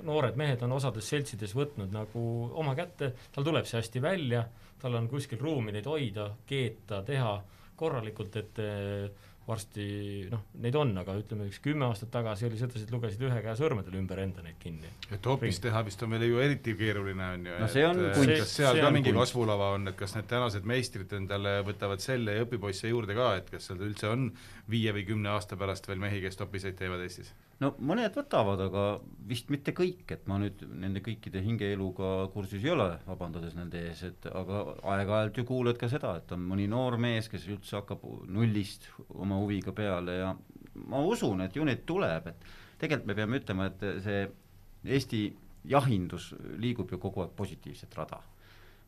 Speaker 4: noored mehed on osades seltsides võtnud nagu oma kätte, tal tuleb see hästi välja, tal on kuskil ruumi neid hoida, keeta, teha korralikult, et varsti noh, neid on, aga ütleme, üks kümme aastat tagasi oli sedasid, lugesid ühe käe sõrmedel ümber enda neid kinni.
Speaker 1: et hoopis teha vist on meil ju eriti keeruline, on ju,
Speaker 3: no see on
Speaker 1: et kunst, kas seal ka mingi kunst. kasvulava on, et kas need tänased meistrid endale võtavad selle ja õpipoisse juurde ka, et kas seal üldse on viie või kümne aasta pärast veel mehi, kes topiseid teevad Eestis?
Speaker 3: No mõned võtavad, aga vist mitte kõik, et ma nüüd nende kõikide hingeeluga kursis ei ole, vabandades nende ees, et aga aeg-ajalt ju kuuled ka seda, et on mõni noor mees, kes üldse hakkab nullist oma huviga peale ja ma usun, et ju neid tuleb, et tegelikult me peame ütlema, et see Eesti jahindus liigub ju kogu aeg positiivset rada.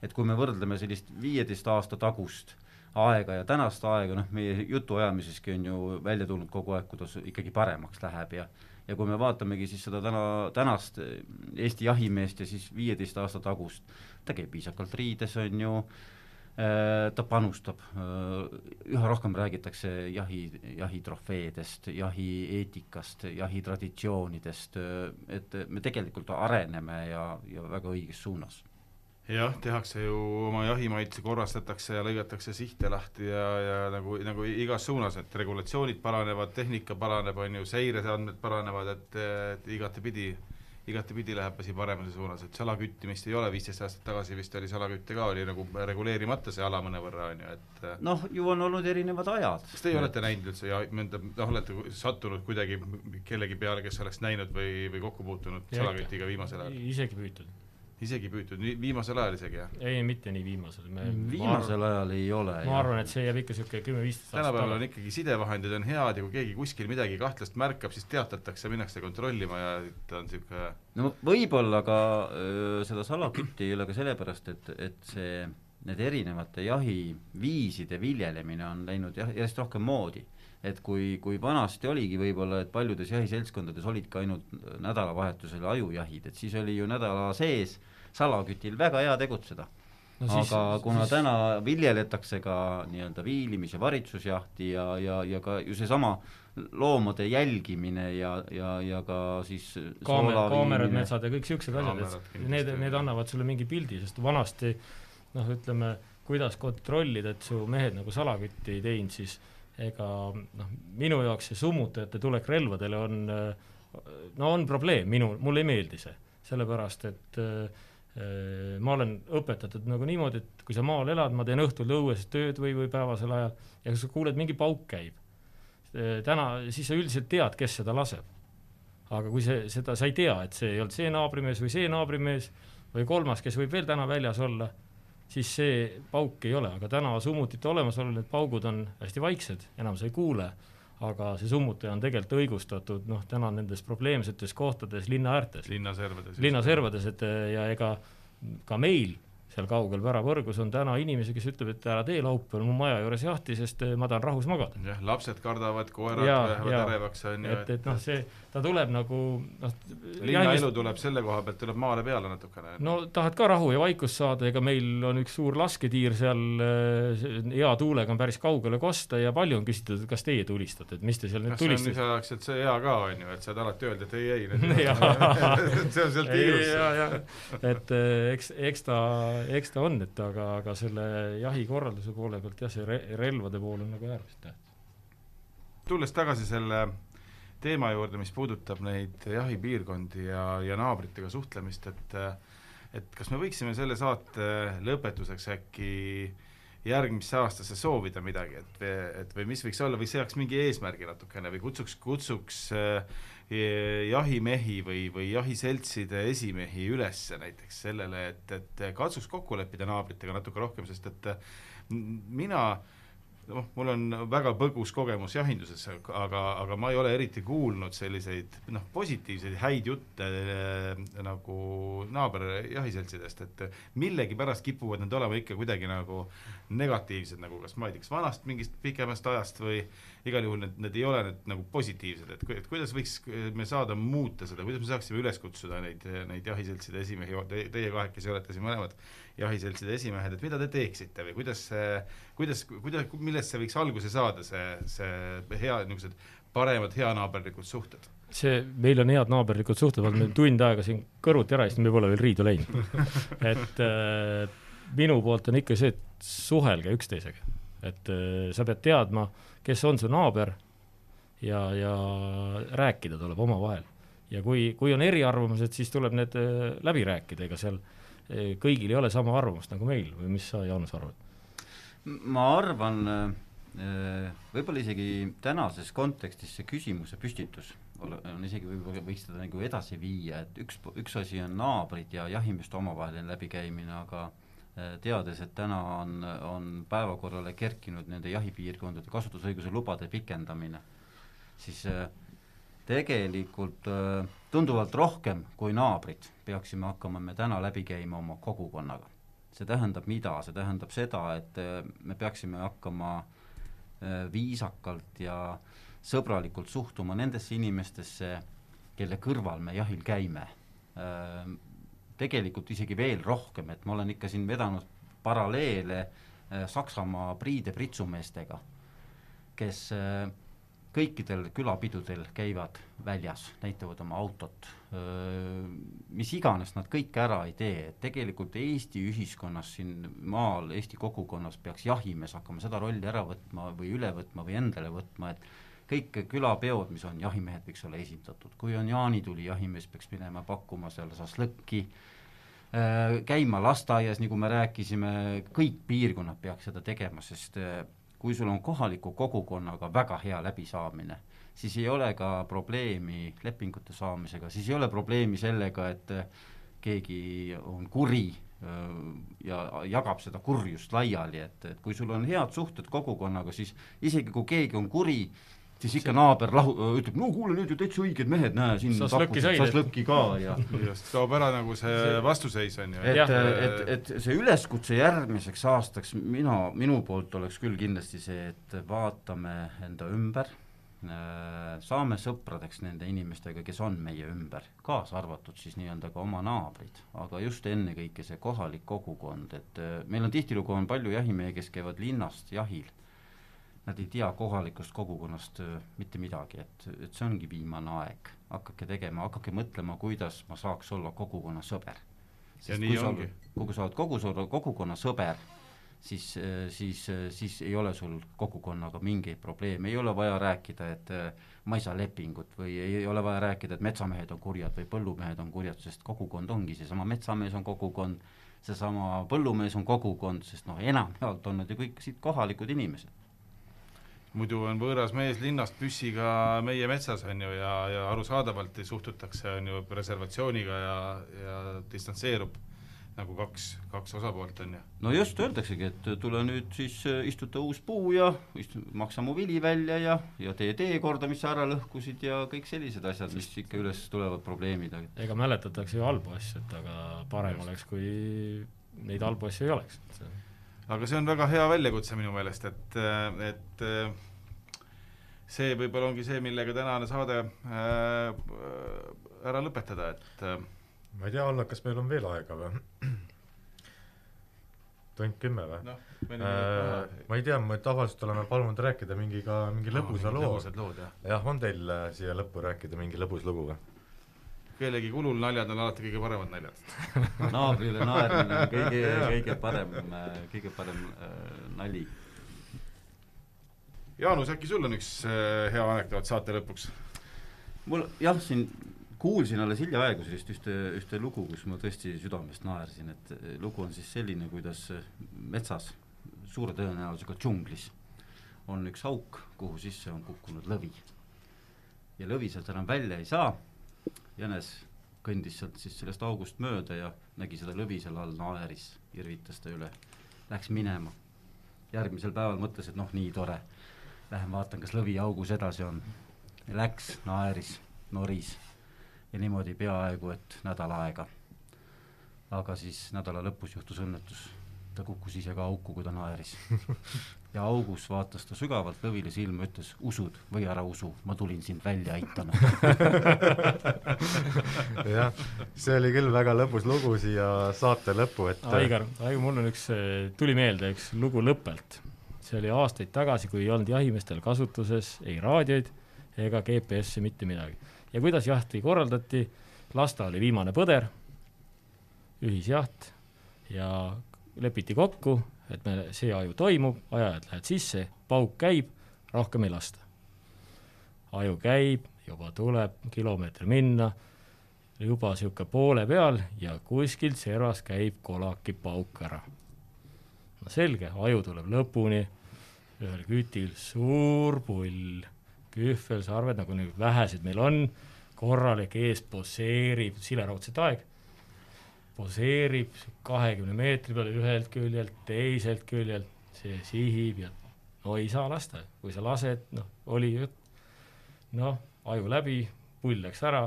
Speaker 3: et kui me võrdleme sellist viieteist aasta tagust aega ja tänast aega, noh, meie jutuajamiseski on ju välja tulnud kogu aeg, kuidas ikkagi paremaks läheb ja ja kui me vaatamegi siis seda täna, tänast Eesti jahimeest ja siis viieteist aasta tagust, ta käib viisakalt riides, on ju, äh, ta panustab, äh, üha rohkem räägitakse jahi, jahitrofeedest, jahieetikast, jahitraditsioonidest, äh, et me tegelikult areneme ja, ja väga õiges suunas
Speaker 1: jah, tehakse ju oma jahimaid, korrastatakse ja lõigatakse sihte lahti ja, ja nagu, nagu igas suunas, et regulatsioonid paranevad, tehnika paraneb, on ju, seireandmed paranevad, et, et igatepidi igatepidi läheb asi paremuse suunas, et salaküttimist ei ole, viisteist aastat tagasi vist oli salakütte ka, oli nagu reguleerimata see ala mõnevõrra, on ju, et
Speaker 3: noh, ju on olnud erinevad ajad.
Speaker 1: kas teie olete näinud üldse ja mõnda, noh, olete sattunud kuidagi kellegi peale, kes oleks näinud või, või kokku puutunud salakütiga viimasel ajal?
Speaker 4: isegi püütud
Speaker 1: isegi püütud, viimasel ajal isegi, jah?
Speaker 4: ei, mitte nii viimasel, me
Speaker 3: viimasel arvan, ajal ei ole.
Speaker 4: ma arvan, et see jääb ikka niisugune kümme-viisteist
Speaker 1: aastat tänapäeval on ikkagi sidevahendid on head ja kui keegi kuskil midagi kahtlast märkab, siis teatatakse, minnakse kontrollima ja et on niisugune
Speaker 3: no võib-olla ka öö, seda salakütti ei ole ka sellepärast, et, et see, need erinevate jahiviiside viljelemine on läinud jah, järjest rohkem moodi et kui, kui vanasti oligi võib-olla, et paljudes jahiseltskondades olidki ainult nädalavahetusel ajujahid, et siis oli ju nädala sees salakütil väga hea tegutseda no. Siis, aga kuna siis... täna viljeletakse ka nii-öelda viilimis- ja varitsusjahti ja, ja, ja ka ju seesama loomade jälgimine ja, ja, ja ka siis
Speaker 4: Kaamer, kaamerad, metsad ja kõik niisugused asjad, et need, need annavad sulle mingi pildi, sest vanasti noh, ütleme, kuidas kontrollida, et su mehed nagu salakütti ei teinud, siis ega noh, minu jaoks see summutajate tulek relvadele on no on probleem, minu, mulle ei meeldi see, sellepärast et äh, ma olen õpetatud nagu niimoodi, et kui sa maal elad, ma teen õhtul õues tööd või, või päevasel ajal ja sa kuuled, mingi pauk käib, täna, siis sa üldiselt tead, kes seda laseb. aga kui see, seda, sa ei tea, et see ei olnud see naabrimees või see naabrimees või kolmas, kes võib veel täna väljas olla siis see pauk ei ole, aga täna summutite olemasolu, need paugud on hästi vaiksed, enam sa ei kuule, aga see summutaja on tegelikult õigustatud noh, täna nendes probleemsetes kohtades linna äärtes.
Speaker 1: linnaservades.
Speaker 4: linnaservades, et ja ega ka meil seal kaugel väravõrgus on täna inimesi, kes ütleb, et ära tee laupäeval mu maja juures jahti, sest eh, ma tahan rahus magada.
Speaker 1: jah, lapsed kardavad, koerad lähevad ärevaks, on
Speaker 4: ju. et, et noh, see, ta tuleb nagu noh
Speaker 1: linnaelu jahist... tuleb selle koha pealt, tuleb maale peale natukene.
Speaker 4: no tahad ka rahu ja vaikust saada, ega meil on üks suur lasketiir seal, eh, hea tuulega on päris kaugele kosta ja palju on küsitud, et kas teie tulistate, et mis te seal nüüd tulistate.
Speaker 1: sa tahaks, et see hea ka, on ju, et saad alati öelda, et ei, ei see on seal tiirus.
Speaker 4: et eh, eks, eks ta eks ta on, et aga, aga selle jahikorralduse poole pealt jah, see re-, relvade pool on nagu äärmiselt tähtis.
Speaker 1: tulles tagasi selle teema juurde, mis puudutab neid jahipiirkondi ja, ja naabritega suhtlemist, et et kas me võiksime selle saate lõpetuseks äkki järgmisse aastasse soovida midagi, et, et või mis võiks olla või seaks mingi eesmärgi natukene või kutsuks, kutsuks äh, jahimehi või, või jahiseltside esimehi üles näiteks sellele, et, et katsuks kokku leppida naabritega natuke rohkem, sest et mina äh, noh, mul on väga põgus kogemus jahinduses, aga, aga ma ei ole eriti kuulnud selliseid noh, positiivseid häid jutte äh, nagu naaberjahiseltsidest, et millegipärast kipuvad need olema ikka kuidagi nagu negatiivsed, nagu kas ma ei tea, kas vanast mingist pikemast ajast või igal juhul need, need ei ole need nagu positiivsed, et, et kuidas võiks me saada muuta seda, kuidas me saaksime üles kutsuda neid, neid jahiseltside esimehi te,, teie kahekesi olete siin mõlemad jahiseltside esimehed, et mida te teeksite või kuidas see, kuidas, kuidas, millest see võiks alguse saada, see, see hea, niisugused paremad heanaaberlikud suhted?
Speaker 4: see, meil on head naaberlikud suhted, oleme tund aega siin kõrvuti ära istunud, me pole veel riidu läinud. et äh, minu poolt on ikka see, et suhelge üksteisega. et äh, sa pead teadma, kes on su naaber ja, ja rääkida tuleb omavahel. ja kui, kui on eriarvamused, siis tuleb need äh, läbi rääkida, ega seal äh, kõigil ei ole sama arvamust nagu meil või mis sa, Jaanus, arvad?
Speaker 3: ma arvan, võib-olla isegi tänases kontekstis see küsimuse püstitus on isegi võib-olla võiks seda nagu edasi viia, et üks, üks asi on naabrid ja jahimeeste omavaheline läbikäimine, aga eh, teades, et täna on, on päevakorrale kerkinud nende jahipiirkondade kasutusõiguse lubade pikendamine, siis tegelikult tunduvalt rohkem kui naabrid peaksime hakkama me täna läbi käima oma kogukonnaga. see tähendab mida, see tähendab seda, et äh, me peaksime hakkama äh, viisakalt ja sõbralikult suhtuma nendesse inimestesse, kelle kõrval me jahil käime. Äh, tegelikult isegi veel rohkem, et ma olen ikka siin vedanud paralleele Saksamaa priide pritsumeestega, kes kõikidel külapidudel käivad väljas, näitavad oma autot, mis iganes nad kõike ära ei tee, et tegelikult Eesti ühiskonnas siin maal, Eesti kogukonnas peaks jahimees hakkama seda rolli ära võtma või üle võtma või endale võtma, et kõik külapeod, mis on, jahimehed võiks olla esindatud, kui on jaanituli, jahimees peaks minema pakkuma seal šašlõkki, käima lasteaias, nagu me rääkisime, kõik piirkonnad peaks seda tegema, sest kui sul on kohaliku kogukonnaga väga hea läbisaamine, siis ei ole ka probleemi lepingute saamisega, siis ei ole probleemi sellega, et keegi on kuri äh, ja jagab seda kurjust laiali, et, et kui sul on head suhted kogukonnaga, siis isegi kui keegi on kuri, siis ikka naaber lahu-, ütleb, no kuule, need ju täitsa õiged mehed, näe, siin
Speaker 4: šašlõkki said.
Speaker 3: šašlõkki ka ja
Speaker 1: just, kaob ära nagu see vastuseis, on ju.
Speaker 3: et, et, et see üleskutse järgmiseks aastaks mina, minu poolt oleks küll kindlasti see, et vaatame enda ümber, saame sõpradeks nende inimestega, kes on meie ümber, kaasa arvatud siis nii-öelda ka oma naabrid, aga just ennekõike see kohalik kogukond, et meil on tihtilugu on palju jahimehi, kes käivad linnast jahil nad ei tea kohalikust kogukonnast mitte midagi, et, et see ongi viimane aeg. hakake tegema, hakake mõtlema, kuidas ma saaks olla kogukonna sõber.
Speaker 1: ja nii ongi.
Speaker 3: kui sa oled kogu, kogukonna sõber, siis, siis, siis ei ole sul kogukonnaga mingeid probleeme, ei ole vaja rääkida, et ma ei saa lepingut või ei ole vaja rääkida, et metsamehed on kurjad või põllumehed on kurjad, sest kogukond ongi seesama metsamees on kogukond, seesama põllumees on kogukond, sest noh, enamjaolt on nad ju kõik siit kohalikud inimesed
Speaker 1: muidu on võõras mees linnast püssiga meie metsas, on ju, ja, ja arusaadavalt suhtutakse, on ju, reservatsiooniga ja, ja distantseerub nagu kaks, kaks osapoolt, on ju.
Speaker 3: no just, öeldaksegi, et tule nüüd siis äh, istuta uus puu ja istu, maksa mu vili välja ja, ja tee tee korda, mis sa ära lõhkusid ja kõik sellised asjad, mis ikka üles tulevad probleemid.
Speaker 4: ega mäletatakse ju halbu asju, et aga parem just. oleks, kui neid halbu asju ei oleks,
Speaker 1: aga see on väga hea väljakutse minu meelest, et, et see võib-olla ongi see, millega tänane saade äh, ära lõpetada, et äh,
Speaker 2: ma ei tea, Allar, kas meil on veel aega või? tund kümme või no,? Äh, ma ei tea, me tavaliselt oleme palunud rääkida mingi ka mingi lõbusa loo.
Speaker 1: jah,
Speaker 2: jah, on teil äh, siia lõppu rääkida mingi lõbus lugu või?
Speaker 1: Kellegi kulul naljad on alati kõige paremad naljad
Speaker 3: naabrile naermine on kõige, kõige parem, kõige parem äh, nali.
Speaker 1: Jaanus, äkki sul on üks äh, hea anekdoot saate lõpuks?
Speaker 3: mul jah, siin kuulsin alles hiljaaegu sellist ühte, ühte lugu, kus ma tõesti südamest naersin, et äh, lugu on siis selline, kuidas äh, metsas, suure tõenäosusega džunglis, on üks auk, kuhu sisse on kukkunud lõvi. ja lõvi sealt enam välja ei saa jänes kõndis sealt siis sellest august mööda ja nägi seda lõvi seal all naeris, irvitas ta üle, läks minema. järgmisel päeval mõtles, et noh, nii tore, lähen vaatan, kas lõvi augus edasi on. Läks, naeris, noris ja niimoodi peaaegu et nädal aega. aga siis nädala lõpus juhtus õnnetus ta kukkus ise ka auku, kui ta naeris. ja augus vaatas ta sügavalt lõvile silma, ütles usud või ära usu, ma tulin sind välja aitama
Speaker 2: jah, see oli küll väga lõbus lugu siia saate lõppu, et
Speaker 4: Aigar, Aigar, mul on üks, tuli meelde üks lugu Lõppelt. see oli aastaid tagasi, kui ei olnud jahimeestel kasutuses ei raadioid ega GPS-i, mitte midagi. ja kuidas jahti korraldati, lasta oli viimane põder, ühisjaht ja lepiti kokku, et me, see aju toimub, ajajad lähevad sisse, pauk käib, rohkem ei lasta. aju käib, juba tuleb kilomeetri minna, juba niisugune poole peal ja kuskilt servas käib kolaki pauk ära. no selge, aju tuleb lõpuni, ühel kütil suur pull, kühvelsarved, nagu need vähesed meil on, korralik ees poseerib, sileraudset aeg poseerib kahekümne meetri peal ühelt küljelt, teiselt küljelt, see sihib ja no ei saa lasta, kui sa lased, noh, oli jutt, noh, aju läbi, pull läks ära,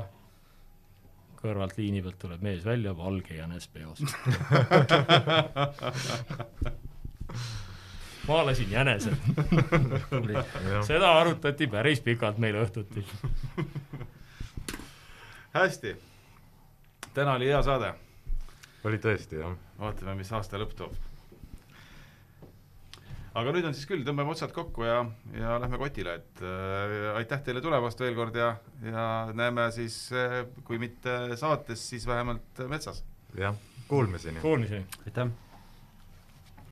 Speaker 4: kõrvalt liini pealt tuleb mees välja, valge jänes peos. Ma lasin jänese. Seda arutati päris pikalt meil õhtuti.
Speaker 1: Hästi, täna oli hea saade
Speaker 2: oli tõesti, jah.
Speaker 1: vaatame, mis aasta lõpp toob. aga nüüd on siis küll, tõmbame otsad kokku ja, ja lähme kotile, et äh, aitäh teile tulemast veel kord ja, ja näeme siis äh,, kui mitte saates, siis vähemalt metsas.
Speaker 2: jah, kuulmiseni.
Speaker 4: Kuulmiseni.
Speaker 3: aitäh!